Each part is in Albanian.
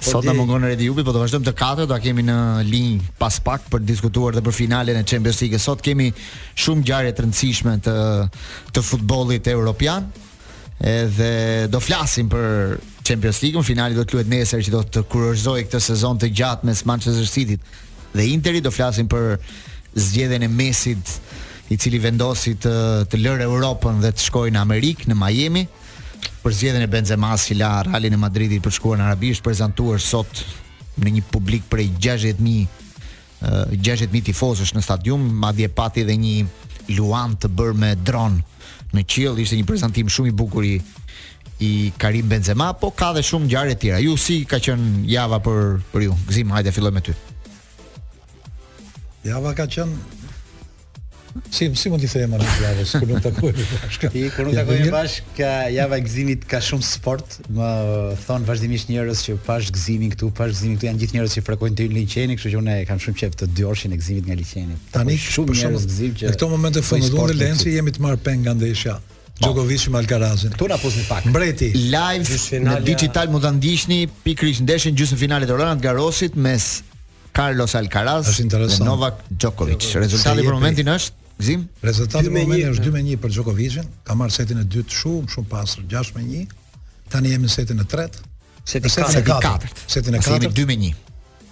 Sot na mungon Redi Jupi, po do vazhdojmë të katër, do ta kemi në linjë pas pak për të diskutuar dhe për finalen e Champions League. Sot kemi shumë ngjarje të rëndësishme të të futbollit evropian. E do flasim për Champions League-un, finalja do të luhet nesër që do të kurorëzojë këtë sezon të gjatë mes Manchester City-t dhe Interit. Do flasim për zgjedhjen e Messit, i cili vendosi të të lërë Europën dhe të shkojë në Amerikë, në Miami. për zgjedhjen e Benzemas që la Realin e Madridit për të shkuar në Arabi është prezantuar sot në një publik prej 60000 60000 tifozësh në stadium, madje pati edhe një luan të bërë me dron në qiell, ishte një prezantim shumë i bukur i i Karim Benzema, po ka dhe shumë ngjarje të tjera. Ju si ka qenë java për për ju? Gzim, hajde filloj me ty. Java ka qenë Si, si mund t'i them më një javës, kur nuk takohemi bashkë? Ti, kur nuk takohemi bashkë, ka java e Gzimit ka shumë sport, më thonë vazhdimisht njerëz që pashë Gzimin këtu, pashë Gzimin këtu, janë gjithë njerëz që frekuentojnë liqenin, kështu që unë kam shumë qejf të dy orëshin e Gzimit nga liqeni. Tani, shumë njerëz Gzim që... Në këto momente fund, unë dhe Lenci jemi të marrë peng nga ndeshja. Djokovic me Alcarazin. Këtu na fusni pak. Mbreti. Live në Digitalb mund ta ndiqni pikërisht ndeshjen gjysmë finale të Roland Garrosit mes Carlos Alcaraz dhe Novak Djokovic. Rezultati për momentin është Gzim? Rezultati për momentin është 2 me 1 për Djokovicin. Ka marrë setin e dytë shumë shumë pastër, 6 me 1. Tani jemi në setin e tretë. Setin e katërt. Setin e katërt. Jemi 2 me 1.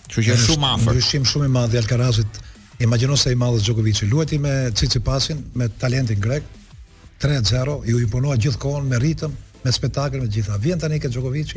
Kështu që është shumë afër. Ndryshim shumë i madh i Alcarazit. Imagjino sa i madh është Djokovic. Luajti me Tsitsipasin, me talentin grek. 3-0 iu imponua gjithë kohën me ritëm, me spektakël me të gjitha. Vjen tani ke Djokovic,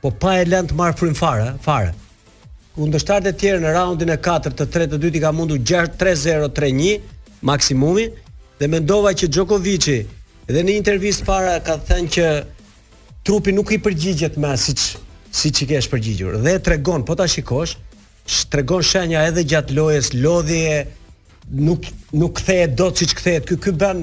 Po s'po e lë të marrë frymë fare, ë, fare. Kundërshtarët e tjerë në raundin e katërt të tretë të dytë i ka mundur 3-0, 3-1 maksimumi dhe mendova që Djokovic-i dhe në intervistë para ka thënë që trupi nuk i përgjigjet më siç siç i qe përgjigjur dhe tregon po ta shikosh tregon shenja edhe gjatë lojës lodhje nuk nuk kthehet dot siç kthehet ky ky bën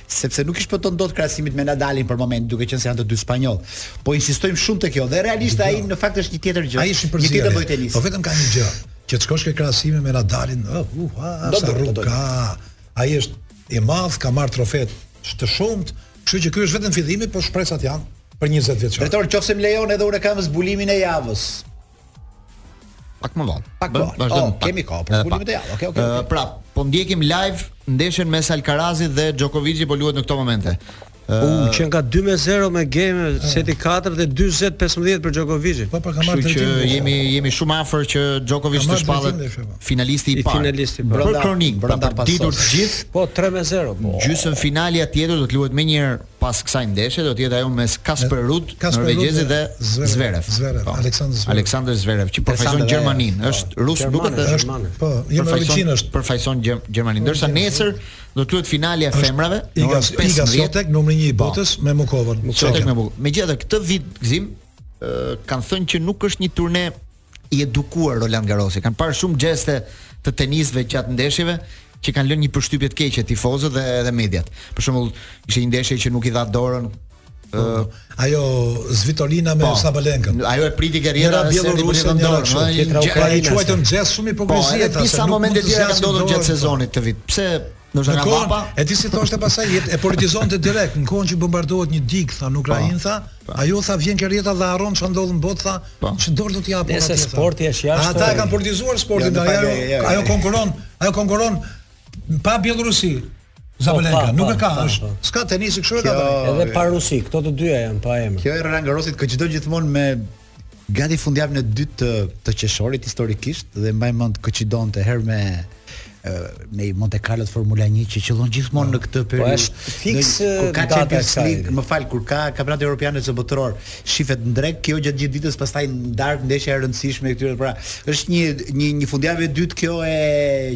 sepse nuk i shpëton dot krahasimit me Nadalin për momentin, duke qenë se janë të dy spanjollë. Po insistojmë shumë te kjo dhe realisht ai në fakt është një tjetër gjë. Ai është një përzierje. Një tjetër lloj tenisi. Po vetëm ka një gjë, që të shkosh ke krahasimi me Nadalin, uh, uh, uh, sa rrugë ka. Ai është i madh, ka marrë trofe të shumtë, kështu që ky është vetëm fillimi, po shpresat janë për 20 vjet. Drejtor, nëse më lejon edhe unë kam zbulimin e javës. Pak më vonë. Pak më vonë. Vazhdojmë. Oh, kemi kohë, për zbulim detaje. Okej, okej. Uh, pra, po ndjekim live ndeshjen mes Alcarazit dhe Djokovic-it po luhet në këto momente. Uh, U uh, që nga 2 me 0 në game uh, seti 4 dhe 40 15 për Djokovic. Po pra ka marrë të tij. Jemi jemi shumë afër që Djokovic të shpallet po. finalisti i parë. Finalisti po. për kronikë, pra, për ta ditur të gjithë. Po 3 me 0. Po. Gjysmëfinalja tjetër do të luhet menjëherë pas kësaj ndeshjeje do të jetë ajo mes Kasper Ruud, norvegjezi dhe Zverev. Zverev, po. Aleksandr Zverev. Aleksandr Zverev që përfaqëson Gjermaninë, po. është rus, nuk është është. Po, jo norvegjin është. Përfaqëson Gjermaninë. Ndërsa nesër do të luhet finalja e femrave, në orën 15. Iga Swiatek numri 1 i po. botës me Mukovën. Swiatek me Mukovën. Megjithatë këtë vit Gëzim kanë thënë që nuk është një turne i edukuar Roland Garrosi. Kanë parë shumë gjeste të tenistëve gjatë ndeshjeve që kanë lënë një përshtypje të keqe te tifozët dhe edhe mediat. Për shembull, ishte një ndeshje që nuk i dha dorën Uh, ajo Svitolina me po, Sabalenka. Ajo e priti ke rrjeta e bjellorusja dorë, më një gjë që quajtën gjest shumë hipokrizia. Po, edhe disa momente të tjera kanë ndodhur gjatë sezonit këtë vit. Pse Ndoshta nga vapa. E ti si thoshte pasaj, jet, e politizonte direkt në kohën që bombardohet një digë tha në Ukrainë tha, ajo tha vjen ke rrjeta dhe harron çfarë ndodh në botë tha, çfarë dore do të jap atë. Nëse sporti është jashtë. Ata e kanë politizuar sportin, jo, ajo ajo konkuron, ajo konkuron pa Bjellorusi. Sabalenka, po, nuk e ka, është. S'ka tenisi kështu e ka. Edhe pa Rusi, këto të dyja janë pa emër. Kjo e Roland Garrosit qëllon gjithmonë me Gati fundjavën e dytë të, të qeshorit historikisht dhe mbaj mend koinçidonte herë me me Monte Carlo të Formula 1 që qëllon gjithmonë në këtë periudhë. Po është fiks kur ka Champions League, më fal kur ka Kampionat Europian ose Botëror, shifet në drek, kjo gjatë gjithë ditës pastaj në darkë ndeshja e rëndësishme e këtyre. Pra, është një një një fundjavë e dytë kjo e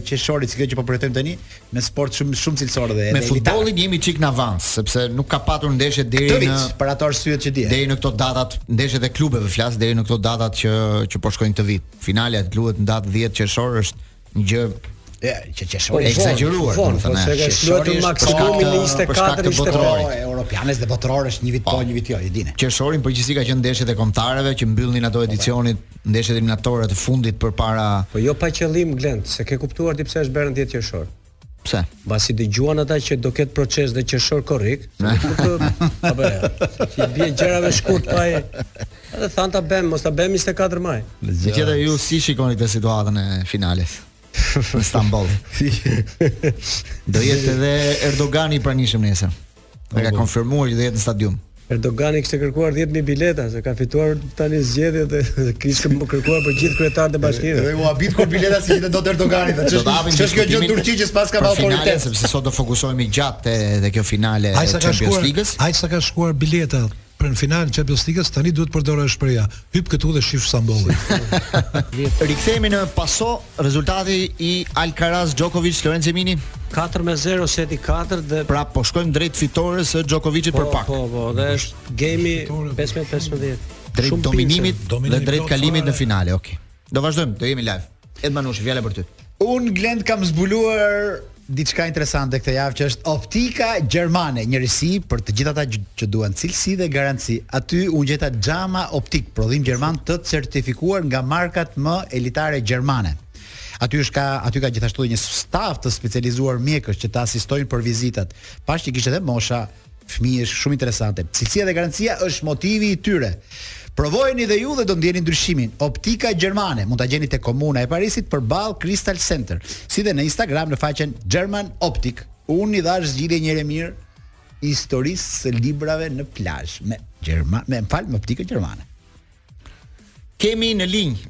qeshorit, si kjo që po përjetojmë tani, me sport shumë shumë cilësor dhe me futbollin jemi një çik në avans sepse nuk ka patur ndeshje deri në për ato arsyet që di. Deri në këto datat, ndeshjet e klubeve flas deri në këto datat që që po shkojnë këtë vit. Finalja të luhet në datë 10 qershor është një gjë Ja, që qershori ekzagjeruar, do të thotë. Po se është luajtur maksimumi në 24 ishte po europian ose botëror është një vit po, një vit jo, e dinë. Qeshori në përgjithësi ka qenë ndeshjet e kombëtareve që mbyllnin ato edicionit ndeshjet eliminatore të fundit përpara Po jo pa qëllim Glend, s'e ke kuptuar ti pse është bërë në 10 qershor. Pse? Mbasi dëgjuan ata që do ketë proces edhe qershor korrik, apo ja. Ti bie gjërave shkurt pa e. Edhe thanë ta bëjmë, mos ta bëjmë 24 maj. Megjithatë ju si e shikoni këtë situatën e finales? Në Stamboll. do jetë edhe Erdogani i pranishëm nesër. Dhe ka konfirmuar që do jetë në stadium. Erdogani kishte kërkuar 10000 bileta, se ka fituar tani zgjedhjet dhe kishte kërkuar për gjithë kryetarët e bashkive. Dhe u habit kur bileta si gjithë do të Erdogani, do të hapin ç'është kjo gjë në Turqi që s'paska autoritet, sepse sot do fokusohemi gjatë te te kjo finale e Champions League-s. Ai sa ka shkuar bileta Për në finale të Champions League tani duhet të përdoresh shprehja, hip këtu dhe shif Stambollin. Rikthehemi në pas, o rezultati i Alcaraz Djokovic Lorenc Emini 4 me 0 seti 4 dhe pra po shkojmë drejt fitores së Djokovicit po, për pak. Po, po, dhe është game 15-15. Drejt dominimit dhe drejt kalimit në finale, okay. Do vazhdojmë, do jemi live. Ed Manushi, fjala për ty. Unë Glend kam zbuluar diçka interesante këtë javë që është optika gjermane, një risi për të gjithë ata që duan cilësi dhe garanci. Aty unë gjeta xhama optikë, prodhim gjerman të certifikuar nga markat më elitare gjermane. Aty është ka aty ka gjithashtu një staf të specializuar mjekësh që të asistojnë për vizitat. Pashë që kishte edhe mosha Fëmijësh shumë interesante. Cilësia dhe garancia është motivi i tyre. Provojeni dhe ju dhe do ndjeni ndryshimin. Optika gjermane mund ta gjeni te komuna e Parisit përballë Crystal Center, si dhe në Instagram në faqen German Optik. Unë i dhash zgjidhje njëherë e mirë historisë së librave në plazh me Gjerman, më fal me optikën gjermane. Kemi në linjë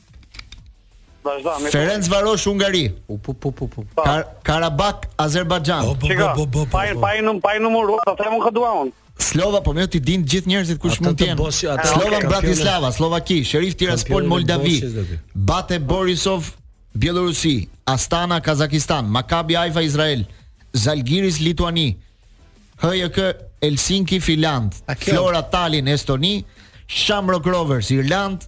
Vazhdo, me Ferencvarosh Hungari. U pu pu pu pu. Po. Kar Karabak Azerbajxhan. Po, Shiko, po, po, po, po, pa po. pa i num pa i numëru, ta them unë kë dua unë. Slova, po mo t'i dinë gjithë njerëzit kush Ata mund të jenë. bosi, ata Slovan kampione. Bratislava, Sllovaki, Sheriff Tiraspol, Kampione Moldavi, bosis do ti. Bate Borisov, Bjellorusi, Astana, Kazakistan, Maccabi Haifa, Izrael, Zalgiris, Lituani, HJK, Helsinki, Finlandë, A kjo? Flora Tallinn, Estoni, Shamrock Rovers, Irlandë,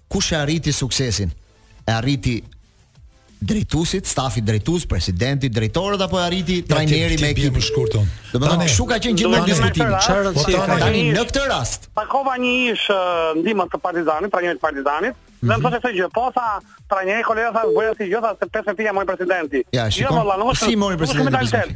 Kush e arriti suksesin? E arriti drejtuesit, stafi drejtues, presidenti, drejtorët apo e arriti trajneri me ekipin? Ti shkurt on. Domethënë kshu ka qenë gjithmonë diskutimi. Çfarë po ka tani në këtë rast? Takova një ish ndihmës të Partizanit, trajnerit të Partizanit. Mhm. Dhe më thoshte një gjë, po tha trajneri kolega tha bëri asnjë gjë tha se pse s'e mori presidenti. Ja, jo, shikon. Si mori presidenti?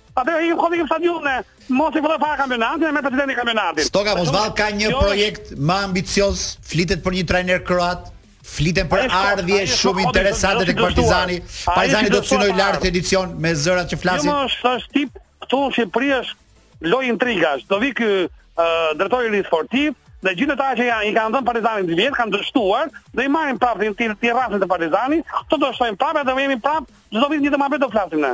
Atë i kodi i stadiume, mos i vër para kampionatin, e me presidenti kampionatin. Stoka mos vallë ka një jo, projekt më ambicios, flitet për një trajner kroat, fliten për ardhje shumë interesante te Partizani, partizani do të synojë lart edicion me zërat që flasin. Jo, më është është tip, këtu në Shqipëri është lojë intrigash, do vijë ky drejtori sportiv, dhe gjithë ata që janë, i kanë dhënë Partizanit dy vjet, kanë dështuar, dhe i marrim prapë t'i rrasim te Partizani, të dështojnë prapë, dhe vijmë prapë, çdo vit njëjtin muhabet do flasim ne.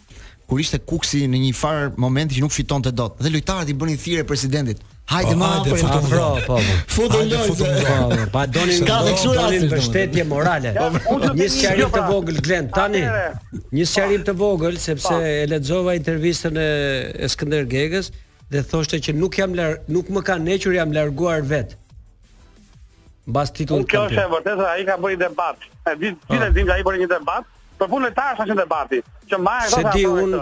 kur ishte Kuksi në një far momenti që nuk fitonte dot dhe lojtarët i bënin thirrje presidentit. Hajde po, më afër. Hajde futu më. Po, po. Futu më. Futu më. Pa doni të doni të doni të mbështetje morale. Një sqarim të pra. vogël Glen tani. Një sqarim të vogël sepse e lexova intervistën e Skënder Gegës dhe thoshte që nuk jam nuk më kanë hequr jam larguar vet. Mbas titullit të kampionit. Kjo është e vërtetë, ai ka bërë debat. E di, ti ah. e di, ai bëri një debat. Për punën e tij është një debati. Që mbaja këto. Se di un.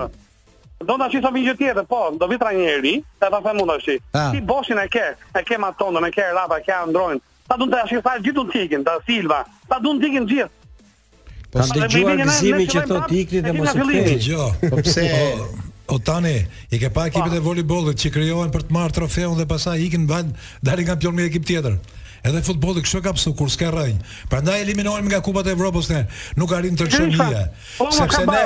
Do ta shih një gjë tjetër, po, do vij tra njeri, ta ta them unë tash. Ah. Ti boshin e ke, e ke Matondën, e ke Rafa, e ke Androin. Ta duan të shih sa gjithu tikin, Da Silva. Ta duan tikin gjithë. Po s'ka dëgjuar gëzimin që thot ikni dhe mos u ktheni. Jo. Po pse? O tani, i ke pa ekipet e volejbollit që krijohen për të marrë trofeun dhe pastaj ikin venë, dalin kampion me ekip tjetër. Edhe futbolli kështu ka pas kur s'ka rrënjë. Prandaj eliminohemi nga Kupat e Evropës ne. Nuk arrim të çojmë një. Po, sepse ne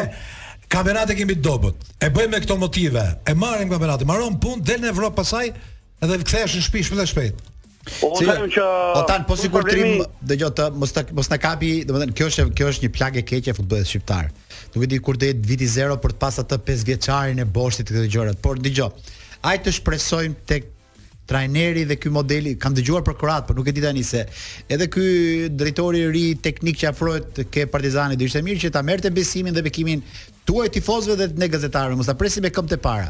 kampionatin kemi të dobët. E bëjmë me këto motive. E marrim kampionatin, mbaron punë, del në Evropë pastaj Edhe të kthehesh në shtëpi shumë shpejt. Po unë them që O tan po sikur trim dëgjoj të mos ta mos ta kapi, domethënë kjo është kjo është një plagë e keqe e futbollit shqiptar. Nuk e di kur do jetë viti 0 për të pas atë 5 vjeçarin e boshtit këto gjëra. Por dëgjoj. Hajt të shpresojmë tek trajneri dhe ky modeli kam dëgjuar për kroat, por nuk e di tani se edhe ky drejtori i ri teknik që afrohet ke Partizani do ishte mirë që ta merrte besimin dhe bekimin tuaj tifozëve dhe ne gazetarëve, mos ta presim me këmbët e para.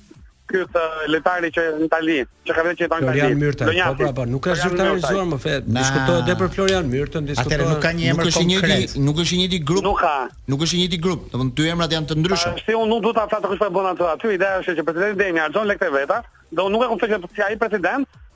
ky tjetri që në Itali, që ka vënë që jeton në Itali. Florian Myrta, po pra, po, nuk është zyrtarizuar më fe. Diskutohet edhe për Florian Myrtën, diskutohet. Atëherë nuk ka një emër konkret. Nuk është i njëjti grup. Nuk ka. Nuk është i njëjti grup. Domthonë dy emrat janë të ndryshëm. Si unë nuk do ta flas kush po e bën atë aty, ideja është që presidenti Demi harxhon lekët e veta, do unë nuk e kuptoj që si ai president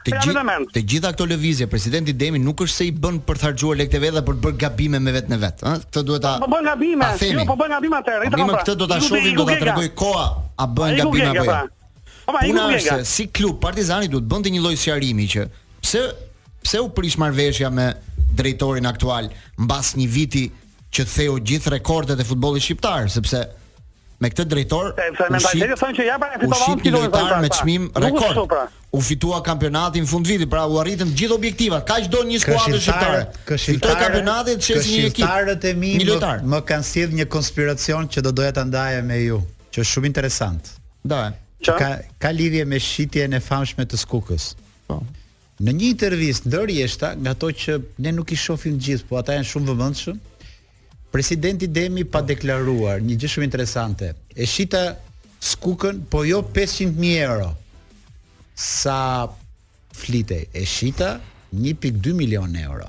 Të Pra, gjithë vetëm- të gjitha këto lëvizje presidenti Demi nuk është se i bën për të harxhuar lekët e veta për të bërë gabime me veten e vet, ëh? Këtë duhet ta Po bën gabime. ta themi. Jo, po bën gabime atëherë. Po mirë, këtë do ta shohim, do ta tregoj koha a bën gabime apo jo. Po ma iku Gega. Puna është se si klub Partizani duhet bënte një lloj sqarimi që pse pse u prish marrëveshja me drejtorin aktual mbas një viti që theu gjithë rekordet e futbollit shqiptar, sepse me këtë drejtor u shit thonë që ja pra fitova një lojtar me çmim rekord. Pra. U fitua kampionati në fund viti, pra u arritën të gjithë objektivat. Kaq do një skuadër shqiptare. Fitoi kampionatin të shesë një ekip. Këshilltarët e mi më, më kanë sjell një konspiracion që do doja ta ndaja me ju, që është shumë interesant. Da. Që ka ka lidhje me shitjen e famshme të Skukës. Po. Në një intervistë ndër rreshta, nga ato që ne nuk i shohim të gjithë, po ata janë shumë të vëmendshëm, presidenti Demi ka deklaruar një gjë shumë interesante. E shita Skukën, po jo 500.000 euro. Sa flitej, e shita 1.2 milion euro.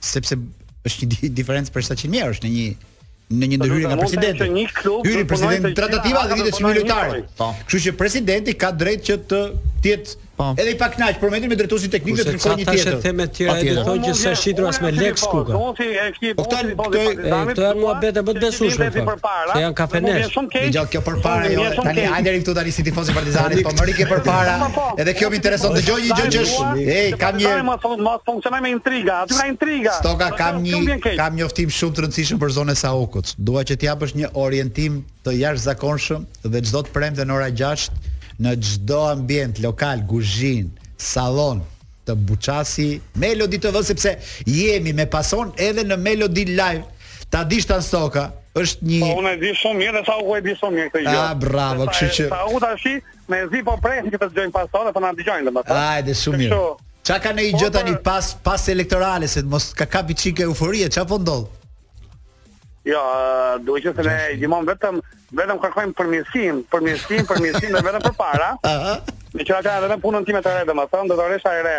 Sepse është një diferencë për sa qind mijë euro në një në një ndërhyrje nga presidenti. Një klub hyri presidenti tratativa dhe vijnë shumë lojtar. Po. Kështu që presidenti ka drejtë që të jetë po. edhe i pakënaq për momentin me drejtuesin teknik dhe të kërkojë një tjetër. Kurse temat e tjera që thonë që s'ka shitur as me lek shkuka. Po këta këto janë muhabet jo më të besueshme. Se janë kafenesh. Dëgjo kjo përpara jo. Tani hajde deri këtu tani si tifoz i Partizanit, po më ikën përpara. Edhe kjo më intereson dëgjoj një gjë që është. Ej, kam një ka intriga, aty ka intriga. Stoka kam një kam njoftim shumë të rëndësishëm për zonën e Saukut. Dua që të japësh një orientim të jashtëzakonshëm dhe çdo të premte në ora 6 në çdo ambient lokal, kuzhinë, sallon të buçasi Melodi TV sepse jemi me pason edhe në Melodi Live. Ta dish tani Stoka, është një Po unë e di shumë mirë dhe Sauku e di shumë mirë këtë gjë. Ah, bravo, kështu që Sauku tash Me zi po presin që të dëgjojnë pason, po na dëgjojnë domethënë. Hajde shumë mirë. Ça ka noi gjë tani pas pas elektorale se mos na kapi çike euforie, ça po ndodh? Jo, do të thotë ne gjithmonë vetëm vetëm kërkojmë përmirësim, përmirësim, përmirësim dhe vetëm përpara. Ëh. Me që kam vetëm punën time të re domethënë, do të rresha e re.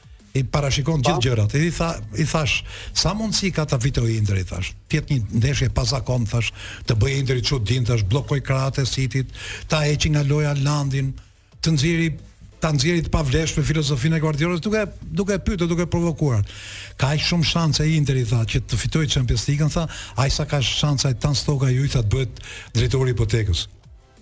i parashikon gjithë gjërat. I tha, i thash, sa mundësi ka ta fitojë Interi thash. Ti një ndeshje pazakontë thash, të bëjë Interi çudinë thash, bllokoj krahët e Cityt, ta heqi nga loja Haalandin, të nxjeri ta nxjeri të pavlefshme filozofinë e Guardiolës duke duke pyetur, duke provokuar. Ka aq shumë shanse Interi tha që të fitojë Champions League-n tha, aq sa ka shanse Tan Stoka ju i tha të bëhet drejtori i hipotekës.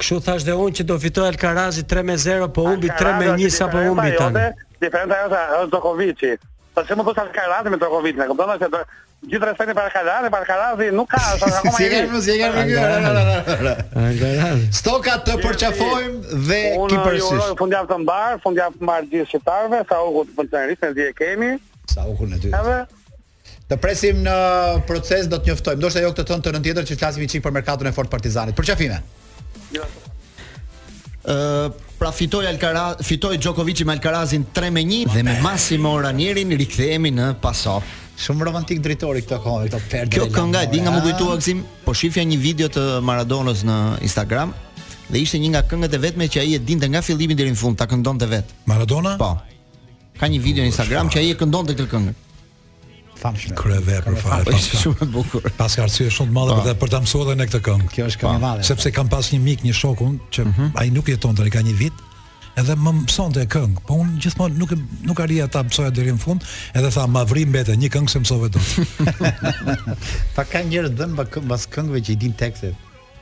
Kështu thash dhe unë që do fitoj Alkarazi 3 me 0, po humbi 3 me 1 sapo humbi tani. Diferenca e jote është Dokovici. Po se më thua Alkarazi me Dokovicin, e kupton me gjithë respektin për Alkarazin, por Alkarazi nuk ka, është akoma i ri. Si e kanë gjë? Alkarazi. Stoka të përqafojmë dhe ki parasysh. Unë ju uroj fundjavë të mbar, fundjavë të mbar gjithë shqiptarëve, Saukut përqafime, ne e kemi. Sa u e dy. Të presim në proces, do të njoftojmë. Ndoshta jo këtë të hënë të hënën tjetër që flasim një çik për merkaton e fort të Partizanit. Përqafime. Jo. Ë, pra fitoi Alcaraz, fitoi Djokovic me Alcarazin 3 me 1 dhe me Massimo Ranierin rikthehemi në paso. Shumë romantik drejtori këto kohë, këto periudha. Kjo kënga e di nga më kujtua Gzim, po shifja një video të Maradonës në Instagram dhe ishte një nga këngët e vetme që ai e dinte nga fillimi deri në fund, ta këndonte vet. Maradona? Po. Ka një video në Instagram që ai e këndonte këtë këngë të famshme. Kryevepër fare. Është shumë e bukur. Pastaj ka arsye shumë të madhe po. për ta për ta mësuar edhe unë këtë këngë. Kjo është këngë e po. madhe. Sepse kam pas një mik, një shokun që mm -hmm. ai nuk jeton tani ka një vit. Edhe më mësonte këngë, po unë gjithmonë nuk nuk arrija ta mësoja deri në fund, edhe tha more vëri mend një këngë s'e mësove dot. po ka njerëz dhën pas këngëve që i din tekstet.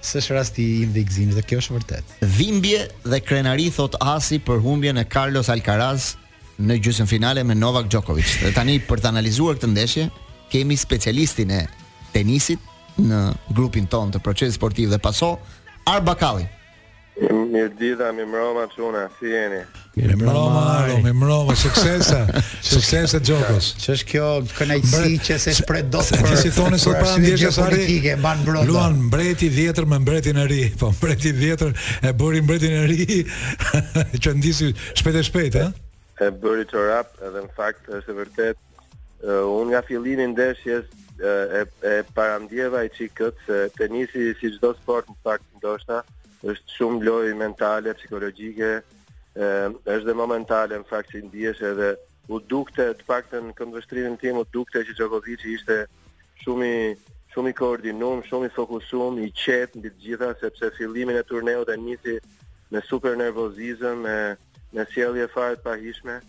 S'është rasti i yni Gëzim dhe kjo është e vërtetë. Dhimbje dhe krenari thotë Asi për humbjen e Carlos Alcaraz në gjysmëfinale me Novak Djokovic. Dhe tani për të analizuar këtë ndeshje kemi specialistin e tenisit në grupin tonë të Procesit Sportiv dhe Paso, Arba Kalli. Mirë dita, mirëmbrëma çuna, si jeni? Mirëmbrëma, Aro, mirëmbrëma, suksese, suksese Gjokos. Ç'është kjo kënaqësi që s'e shpreh dot për... Si thonë sot para ndeshjes sa ri, luan mbreti i vjetër me mbretin e ri, po mbreti i vjetër e bëri mbretin e ri, që ndisi shpejt e shpejt, e? E bëri çorap, edhe në fakt është e vërtetë, Unë nga fillimi i ndeshjes e e parandjeva i çik kët, se tenisi si çdo sport në fakt ndoshta është shumë lojë mentale, psikologjike, ë është dhe momentale në fakt si ndihesh edhe u dukte të paktën në këndvështrimin tim u dukte që Djokovic ishte shumë i shumë i koordinuar, shumë i fokusuar, i qetë mbi të gjitha sepse fillimin e turneut e nisi me super nervozizëm, me me sjellje fare të pahijshme.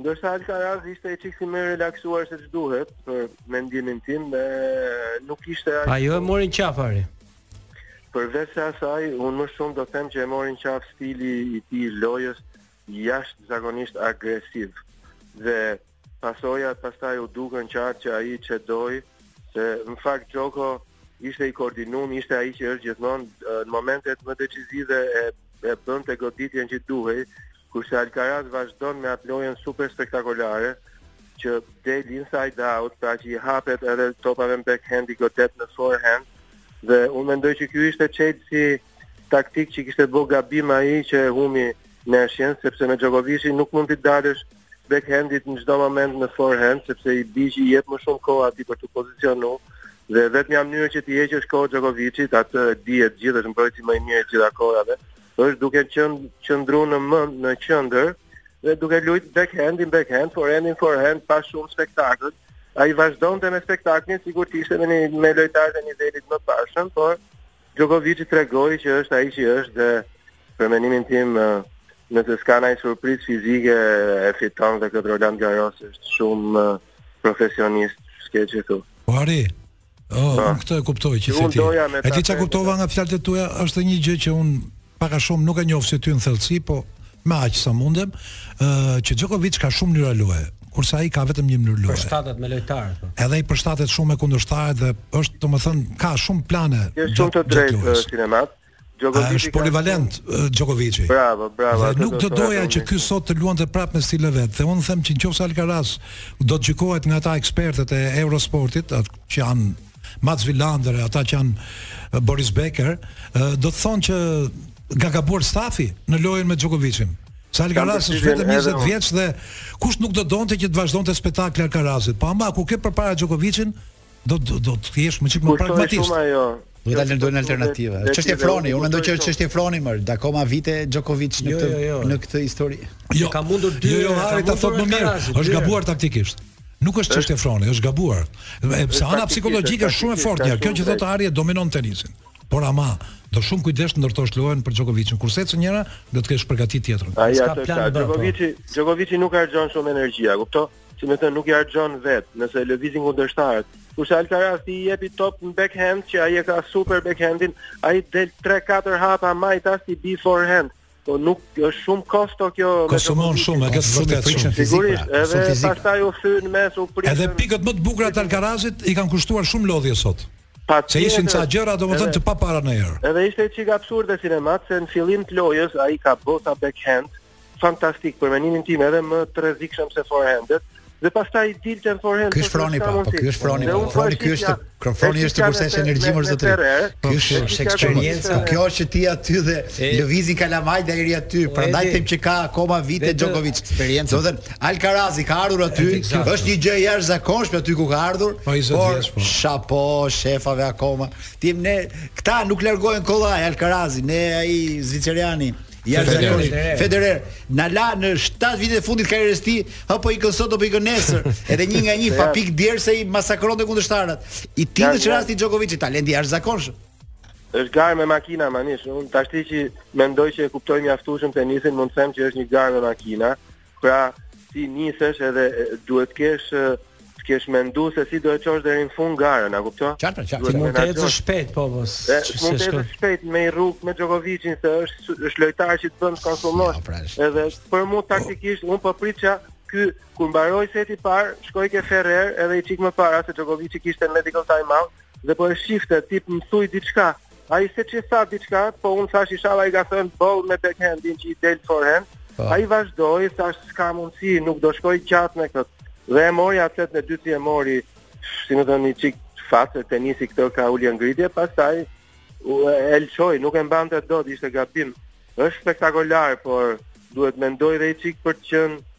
Ndërsa Alcaraz ishte i çik si më i relaksuar se ç'duhet për mendimin tim dhe nuk ishte ai. Ajo e mori n'qafë Ari. Përveçse asaj, unë më shumë do të them që e mori n'qafë stili i tij i lojës jashtëzakonisht agresiv. Dhe pasojat pastaj u dukën qartë që ai çedoi se në fakt Joko ishte i koordinuar, ishte ai që është gjithmonë në momentet më decisive e e bënte goditjen që duhej, kurse Alcaraz vazhdon me atë lojën super spektakolare që del inside out, pra që i hapet edhe topave në backhand i godet në forehand. Dhe unë mendoj që ky ishte çelësi taktik që kishte bë gabim ai që e humbi neshjen, sepse me Djokovic nuk mund t'i dalësh backhandit në çdo moment në forehand sepse i bie i jep më shumë kohë atij për t'u pozicionuar dhe e vetmja mënyrë që t'i heqësh kohë Djokovicit, atë e dinë të gjithë është mbrojtësi më i mirë i të gjitha kohërave, është duke qenë qëndruar në mend në qendër dhe duke lujt backhand in backhand, forehand in forehand pa shumë spektakël. Ai vazhdonte me spektaklin sikur të ishte me një me lojtarët e nivelit më të parshëm, por Djokovic tregoi që është ai që është dhe për mendimin tim nëse s'ka nai surprizë fizike e fiton dhe këtë Roland Garros është shumë profesionist, s'ke ç'thu. Po Ari, oh, po. unë këtë e kuptoj që si ti. E ti që kuptova nga fjalët e tuja, është një gjë që unë Pak a shumë nuk e njoh si ty në thellësi, po me aq sa mundem, ë që Djokovic ka shumë mënyra loje, kurse ai ka vetëm një mënyrë loje. Përshtatet me lojtarët. Po. Edhe i përshtatet shumë me kundërshtarët dhe është domethën ka shumë plane. Ke shumë të drejtë sinemat. Djokovic është polivalent Djokovic. Bravo, bravo. Dhe nuk do doja që ky sot të luante prapë me stilin e vet. Dhe unë them që nëse Alcaraz do të gjykohet nga ata ekspertët e Eurosportit, ata që janë Mats Wilander, ata që janë Boris Becker, do të thonë që ka gabuar stafi në lojën me Djokovicin. Se Alcaraz është vetëm 20 vjeç dhe kush nuk do donte që të vazhdonte spektakli i Alcarazit. Po ama kur ke përpara Djokovicin, do do do të jesh një çik më pragmatist. Kushtojë shumë ajo. Do të dalin dorën alternativë. Çështje froni, unë mendoj që çështje froni më, ka akoma vite Djokovic në jo, këtë jo, jo. në këtë histori. Jo, ka mundur dy, jo, jo, ta thotë më mirë. Është gabuar taktikisht. Nuk është çështje froni, është gabuar. Sepse ana psikologjike është shumë e fortë ja, kjo që thotë Ari e dominon tenisin. Por ama, do shumë kujdes të ndërtosh lojën për Djokovicin, kur s'ecën njëra, do të kesh përgatit tjetrën. Ai ka plan B. Djokovici, po. Djokovici nuk harxhon shumë energji, a kupto? Si më thënë, nuk i harxhon vet, nëse lëvizin kundërshtarët. Kurse Alcaraz i jepi top në backhand që ai e ka super backhandin, ai del 3-4 hapa majtas t'i bjerë forehand. Po nuk është shumë kosto kjo e konsumon shumë, e ka shumë të frikshëm fizik. Sigurisht, pra, edhe fizik. pastaj u thy në mes u prit. Edhe pikët më të bukura të Alcarazit i kanë kushtuar shumë lodhje sot. Pa se ishin ca gjëra domethënë të papara ndonjëherë. Edhe ishte çik absurde si më thënë se në fillim të lojës ai ka bërë ca backhand fantastik për mendimin tim edhe më të rrezikshëm se forehandet. dhe pastaj i dilte në forehand. Ky është froni pa, po ky është froni. Po, froni ky është kur froni është kurse është energji më zotri. Ky është është eksperiencë. Po kjo është rri aty dhe lëvizin kalamajtë deri aty. Prandaj them që ka akoma vite Djokovic. Eksperiencë. Do të thënë Alcarazi ka ardhur aty, është një gjë e jashtëzakonshme aty ku ka ardhur. Po i zotri është po. Shapo shefave akoma. Tim ne këta nuk largohen kollaj Alcarazi, edhe ai zvicerani. Ja Federer. Federer. Federer na la në 7 vitet e fundit të karrierës së tij, a po ikën sot apo ikën nesër. Edhe një nga një pa pikë djerse se i masakronte kundërshtarët. I tillë dhe rasti i Djokovicit, talent i jashtëzakonshëm. Është garë me makina manish. Unë tashti që mendoj që e kuptoj mjaftueshëm tenisin, mund të them që është një garë me makina. Pra, ti nisesh edhe duhet të kesh të kesh mendu se si do e çosh deri në fund garën, a kupton? Qartë, qartë. Ti mund të ecësh shpejt, po po. Mund të ecësh shpejt në rrugë me Djokovicin se është është lojtar që të bën të konsumosh. Pra, edhe për mua taktikisht un po prisja ky kur mbaroi seti i parë, shkoi ke Ferrer edhe i çik më para se Djokovic kishte medical time out dhe po e shifte t'i thotë diçka Ai se ç'i tha diçka, po unë thash ishalla i ka thënë boll me backhandin që i del forehand. Po. Ai vazhdoi, thash s'ka mundësi, nuk do shkoj gjatë me këtë. Dhe e mori ai setin e dytë e mori, si më thënë, një çik fat, tenisi këtë ka ulje ngritje, pastaj e lëshoi, nuk e mbante dot, ishte gabim. Është spektakolar, por duhet mendoj dhe i çik për të qënë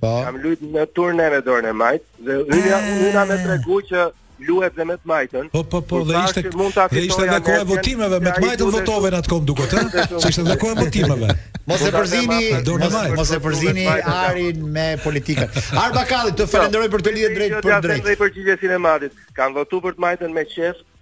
Po. Kam luajt në turne me dorën e majtë dhe unë jam unë jam me tregu që luhet dhe me të majtën. Po po po, dhe ishte dhe ishte edhe koha e votimeve, me të majtën votove në atë kohë duket, ëh? Se ishte edhe koha e votimeve. Mos e përzini, mos e përzini Arin me politikën. Ar Bakalli, të falenderoj për lidhjen drejtpërdrejt. Për përgjigjesin e madhit. Kam votuar për të majtën me qejf,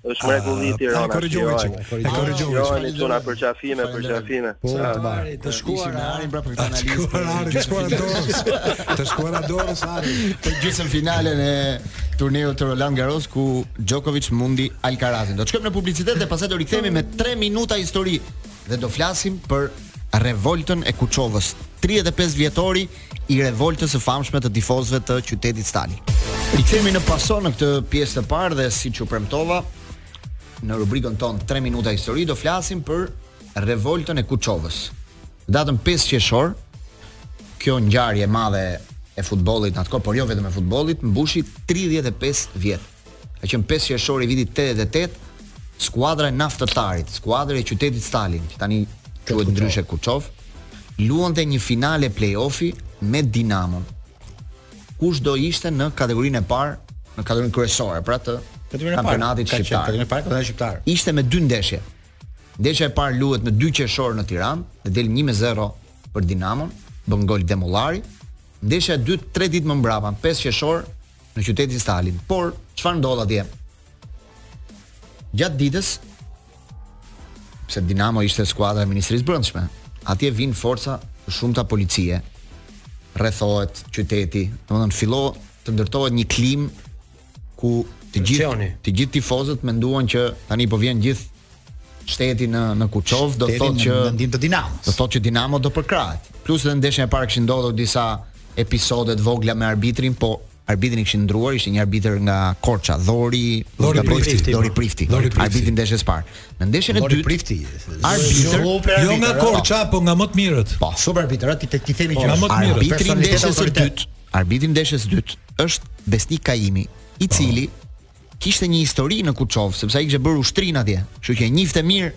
Është mrekulli i Tiranës. E korrigjove çik. E korrigjove çik. Ju jeni për qafime, për qafime. Po, të shkuara Arit pra për këtë analizë. Të shkuara dorës. Të shkuara dorës Arit. Për gjysmëfinalen e turneut të Roland Garros ku Djokovic mundi Alcarazin. Do të shkojmë në publicitet dhe pastaj do rikthehemi me 3 minuta histori dhe do flasim për revoltën e Kuçovës. 35 vjetori i revoltës së famshme të tifozëve të qytetit Stalin. Rikthehemi në paso në këtë pjesë të parë dhe siç u premtova në rubrikën tonë 3 minuta histori do flasim për revoltën e Kuçovës. Datën 5 qershor kjo ngjarje e madhe e futbollit në atë kohë, por jo vetëm e futbollit, mbushi 35 vjet. Ka qenë 5 qershor i vitit 88, skuadra e Naftëtarit, skuadra e qytetit Stalin, që tani quhet ndryshe Kuçovë, luante një finale play-offi me Dinamon. Kush do ishte në kategorinë e parë, në kategorinë kryesore, pra të kampionatit shqiptar. Kategorinë e parë, kampionati shqiptar. Ishte me dy ndeshje. Ndeshja e parë luhet në 2 qershor në Tiranë, dhe del 1-0 për Dinamon, bën gol Demollari. Ndeshja e dytë 3 ditë më mbrapa, 5 qershor, në qytetin Stalin. Por çfarë ndodh atje? Gjatë ditës pse Dinamo ishte skuadra e Ministrisë së Brendshme, atje vijnë forca të shumta policie. Rrethohet qyteti, domethënë fillon të ndërtohet një klimë ku të gjithë të gjithë tifozët menduan që tani po vjen gjithë shteti në në Kuçovë do thotë që në ndihmë të Dinamos. Do thotë që Dinamo do përkrahet. Plus edhe ndeshjen e parë kishin ndodhur disa episode të vogla me arbitrin, po arbitrin e kishin ndërruar, ishte një arbitër nga Korça, Dhori, Dhori Prifti, Dhori Prifti, Dhori Prifti, arbitri i ndeshjes së parë. Në ndeshjen e dytë, Dhori Prifti, arbitër, jo, jo nga Korça, po nga më të mirët. Po, super arbitër, ti ti themi po, që është arbitri i ndeshjes së dytë, arbitri i ndeshjes së dytë është Besnik Kaimi, i cili kishte një histori në Kuçovë, sepse ai kishte bërë ushtrinë atje, kështu që e njihte mirë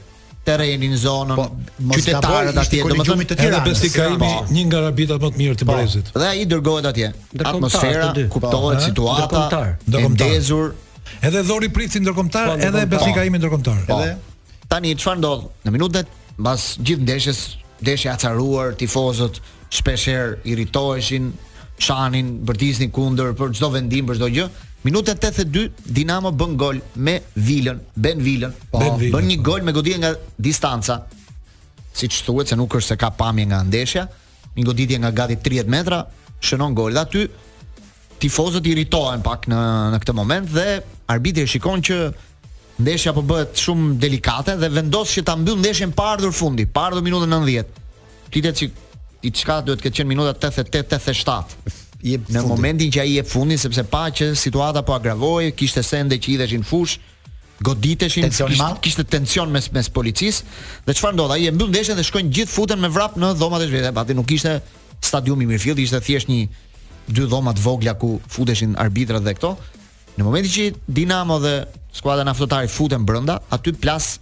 terrenin, zonën, po, qytetarët atje, domethënë të tjerë. Edhe Besnik Kaimi, po, një nga arbitrat më të mirë të, po, brezit. Dhe ai dërgohet atje. Atmosfera kuptohet situata e ndezur. Edhe Dhori Prifti ndërkombëtar, edhe Besnik Kaimi ndërkombëtar. Edhe Tani çfarë ndodh në minutat mbas gjithë ndeshjes, ndeshja e acaruar, tifozët shpesh herë irritoheshin, shanin, bërtisnin kundër për çdo vendim, për çdo gjë. Minuta 82 Dinamo bën gol me Vilën, Ben Vilën. Po, Ben Vilën. Bën një po. gol me goditje nga distanca. Siç thuhet se nuk është se ka pamje nga ndeshja, një goditje nga gati 30 metra, shënon gol aty. Tifozët irritohen pak në në këtë moment dhe arbitri shikon që ndeshja po bëhet shumë delikate dhe vendos që ta mbyll ndeshjen pa ardhur fundi, pa ardhur minuta 90. Flitet që diçka duhet të ketë qenë minuta 88-87. Jep në fundi. momentin që ai jep fundin sepse pa që situata po agravohej, kishte sende që hidheshin në fushë, goditeshin, tension kishte, kishte tension mes mes policisë dhe çfarë ndodha? Ai e mbyll ndeshjen dhe shkojnë gjithë futen me vrap në dhomat e zhveshjes. Se ai nuk kishte stadiumi mirëfilli ishte thjesht një dy dhoma të vogla ku futeshin arbitrat dhe këto. Në momentin që Dinamo dhe skuadra Naftëtari futen brenda, aty plas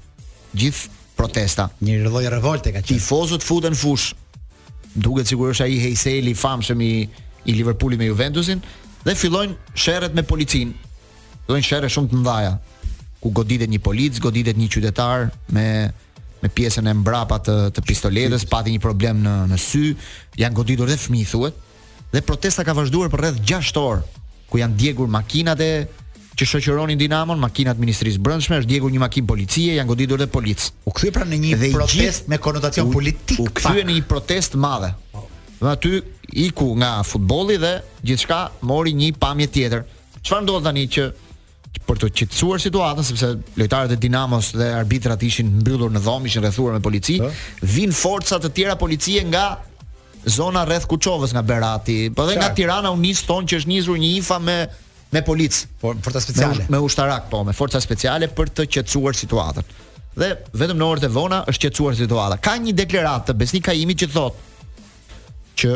gjithë protesta. Një lloj revolte ka qenë. Tifozët futen në fushë. Duket sikur është ai Heiseli i famshëm i i Liverpoolit me Juventusin dhe fillojnë sherret me policinë. Fillojnë sherre shumë të mëdha. Ku goditet një polic, goditet një qytetar me me pjesën e mbrapa të të pistoletës, pati një problem në në sy, janë goditur dhe fëmijë thuhet. Dhe protesta ka vazhduar për rreth 6 orë, ku janë djegur makinat e që shoqëronin Dinamon, makinat e Ministrisë Brendshme, është djegur një makinë policie, janë goditur dhe policë. U kthye pra në një Dhe i protestë gjithë- me konotacion u- politik. U pak. kthye në një protestë të madhe. Dhe aty iku nga futbolli dhe gjithçka mori një pamje tjetër. Çfarë ndodh tani që për të qetësuar situatën sepse lojtarët e Dinamos dhe arbitrat ishin mbyllur në dhomë, ishin rrethuar me polici, po. vijnë forca të tjera policie nga zona rreth Kuçovës nga Berati, po dhe nga Tirana u nis thonë që është nisur një IFA me me policë, po forca speciale, me, me ushtarak po, me forca speciale për të qetësuar situatën. Dhe vetëm në orët e vona është qetësuar situata. Ka një deklaratë të Besnik Kaimit që thotë që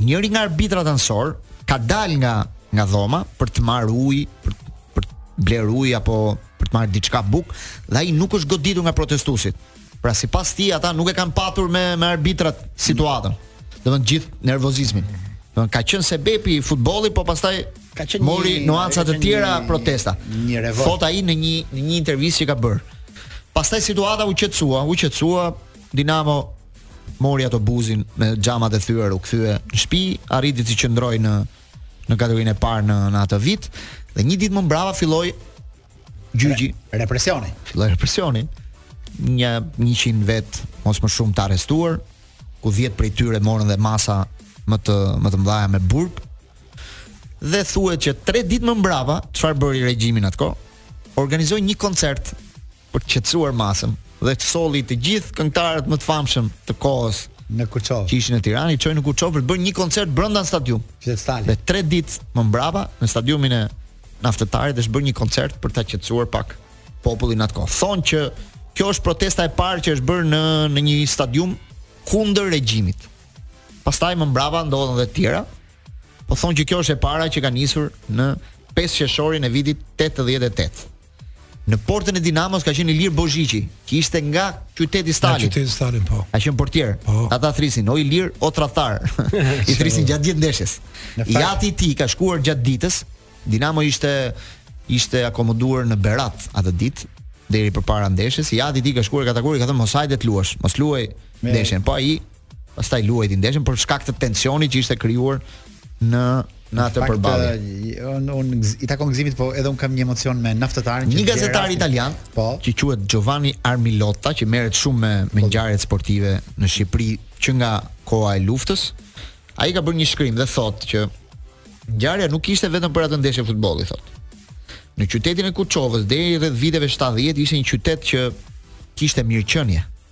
njëri nga arbitrat anësor ka dalë nga nga dhoma për të marrë ujë, për për të blerë ujë apo për të marrë diçka bukë, dhe ai nuk është goditur nga protestuesit. Pra sipas tij ata nuk e kanë patur me me arbitrat situatën. Do të gjithë nervozizmin. Do ketë qenë sebepi i futbollit, po pastaj ka qenë mori nuanca të tjera një, protesta. Një revoltë. Thotë ai në një në një intervistë që ka bërë. Pastaj situata u qetësua, u qetësua Dinamo mori autobusin me xhamat e thyer u kthye në shtëpi, arriti të qëndrojë në në kategorinë e parë në në atë vit dhe një ditë më mbrava filloi gjyqi Re, represioni. Filloi represioni. Një 100 vetë, mos më shumë të arrestuar, ku 10 prej tyre morën dhe masa më të më të mëdha me burg. Dhe thuhet që 3 ditë më mbrava, çfarë bëri regjimi në atë kohë? Organizoi një koncert për të qetësuar masën dhe solli të gjithë këngëtarët më të famshëm të kohës në Kuçovë. Që ishin në Tiranë, i çoi në Kuçovë për të bërë një koncert brenda në stadium. Festivali. Dhe 3 ditë më mbrapa në stadiumin e Naftëtarit është bërë një koncert për ta qetësuar pak popullin atkohë. Thonë që kjo është protesta e parë që është bërë në në një stadium kundër regjimit. Pastaj më mbrapa ndodhën dhe të tjera. Po thonë që kjo është e para që ka nisur në 5 qershorin e vitit 88. Në portën e Dinamos ka qenë Ilir Bozhiqi, që ishte nga qyteti Stalin. Nga qyteti Stalin, po. Ka qenë portier. Po. Ata thrisin, o Ilir, o tradhtar. I thrisin gjatë gjithë ndeshjes. I ati i tij ka shkuar gjatë ditës. Dinamo ishte ishte akomoduar në Berat atë ditë deri përpara ndeshjes. I ati i tij ka shkuar e ka takuar, ka thënë mos hajde të luash, mos luaj ndeshjen. Po ai Pastaj luajti ndeshjen për shkak të tensionit që ishte krijuar në në atë përballje. Un un i takon Gëzimit, po edhe un kam një emocion me Naftëtarin që një gazetar italian, po, që quhet Giovanni Armilotta, që merret shumë me me po. ngjarjet sportive në Shqipëri që nga koha e luftës. Ai ka bërë një shkrim dhe thotë që ngjarja nuk ishte vetëm për atë ndeshje futbolli, thotë. Në qytetin e Kuçovës deri rreth viteve 70 ishte një qytet që kishte mirëqenie.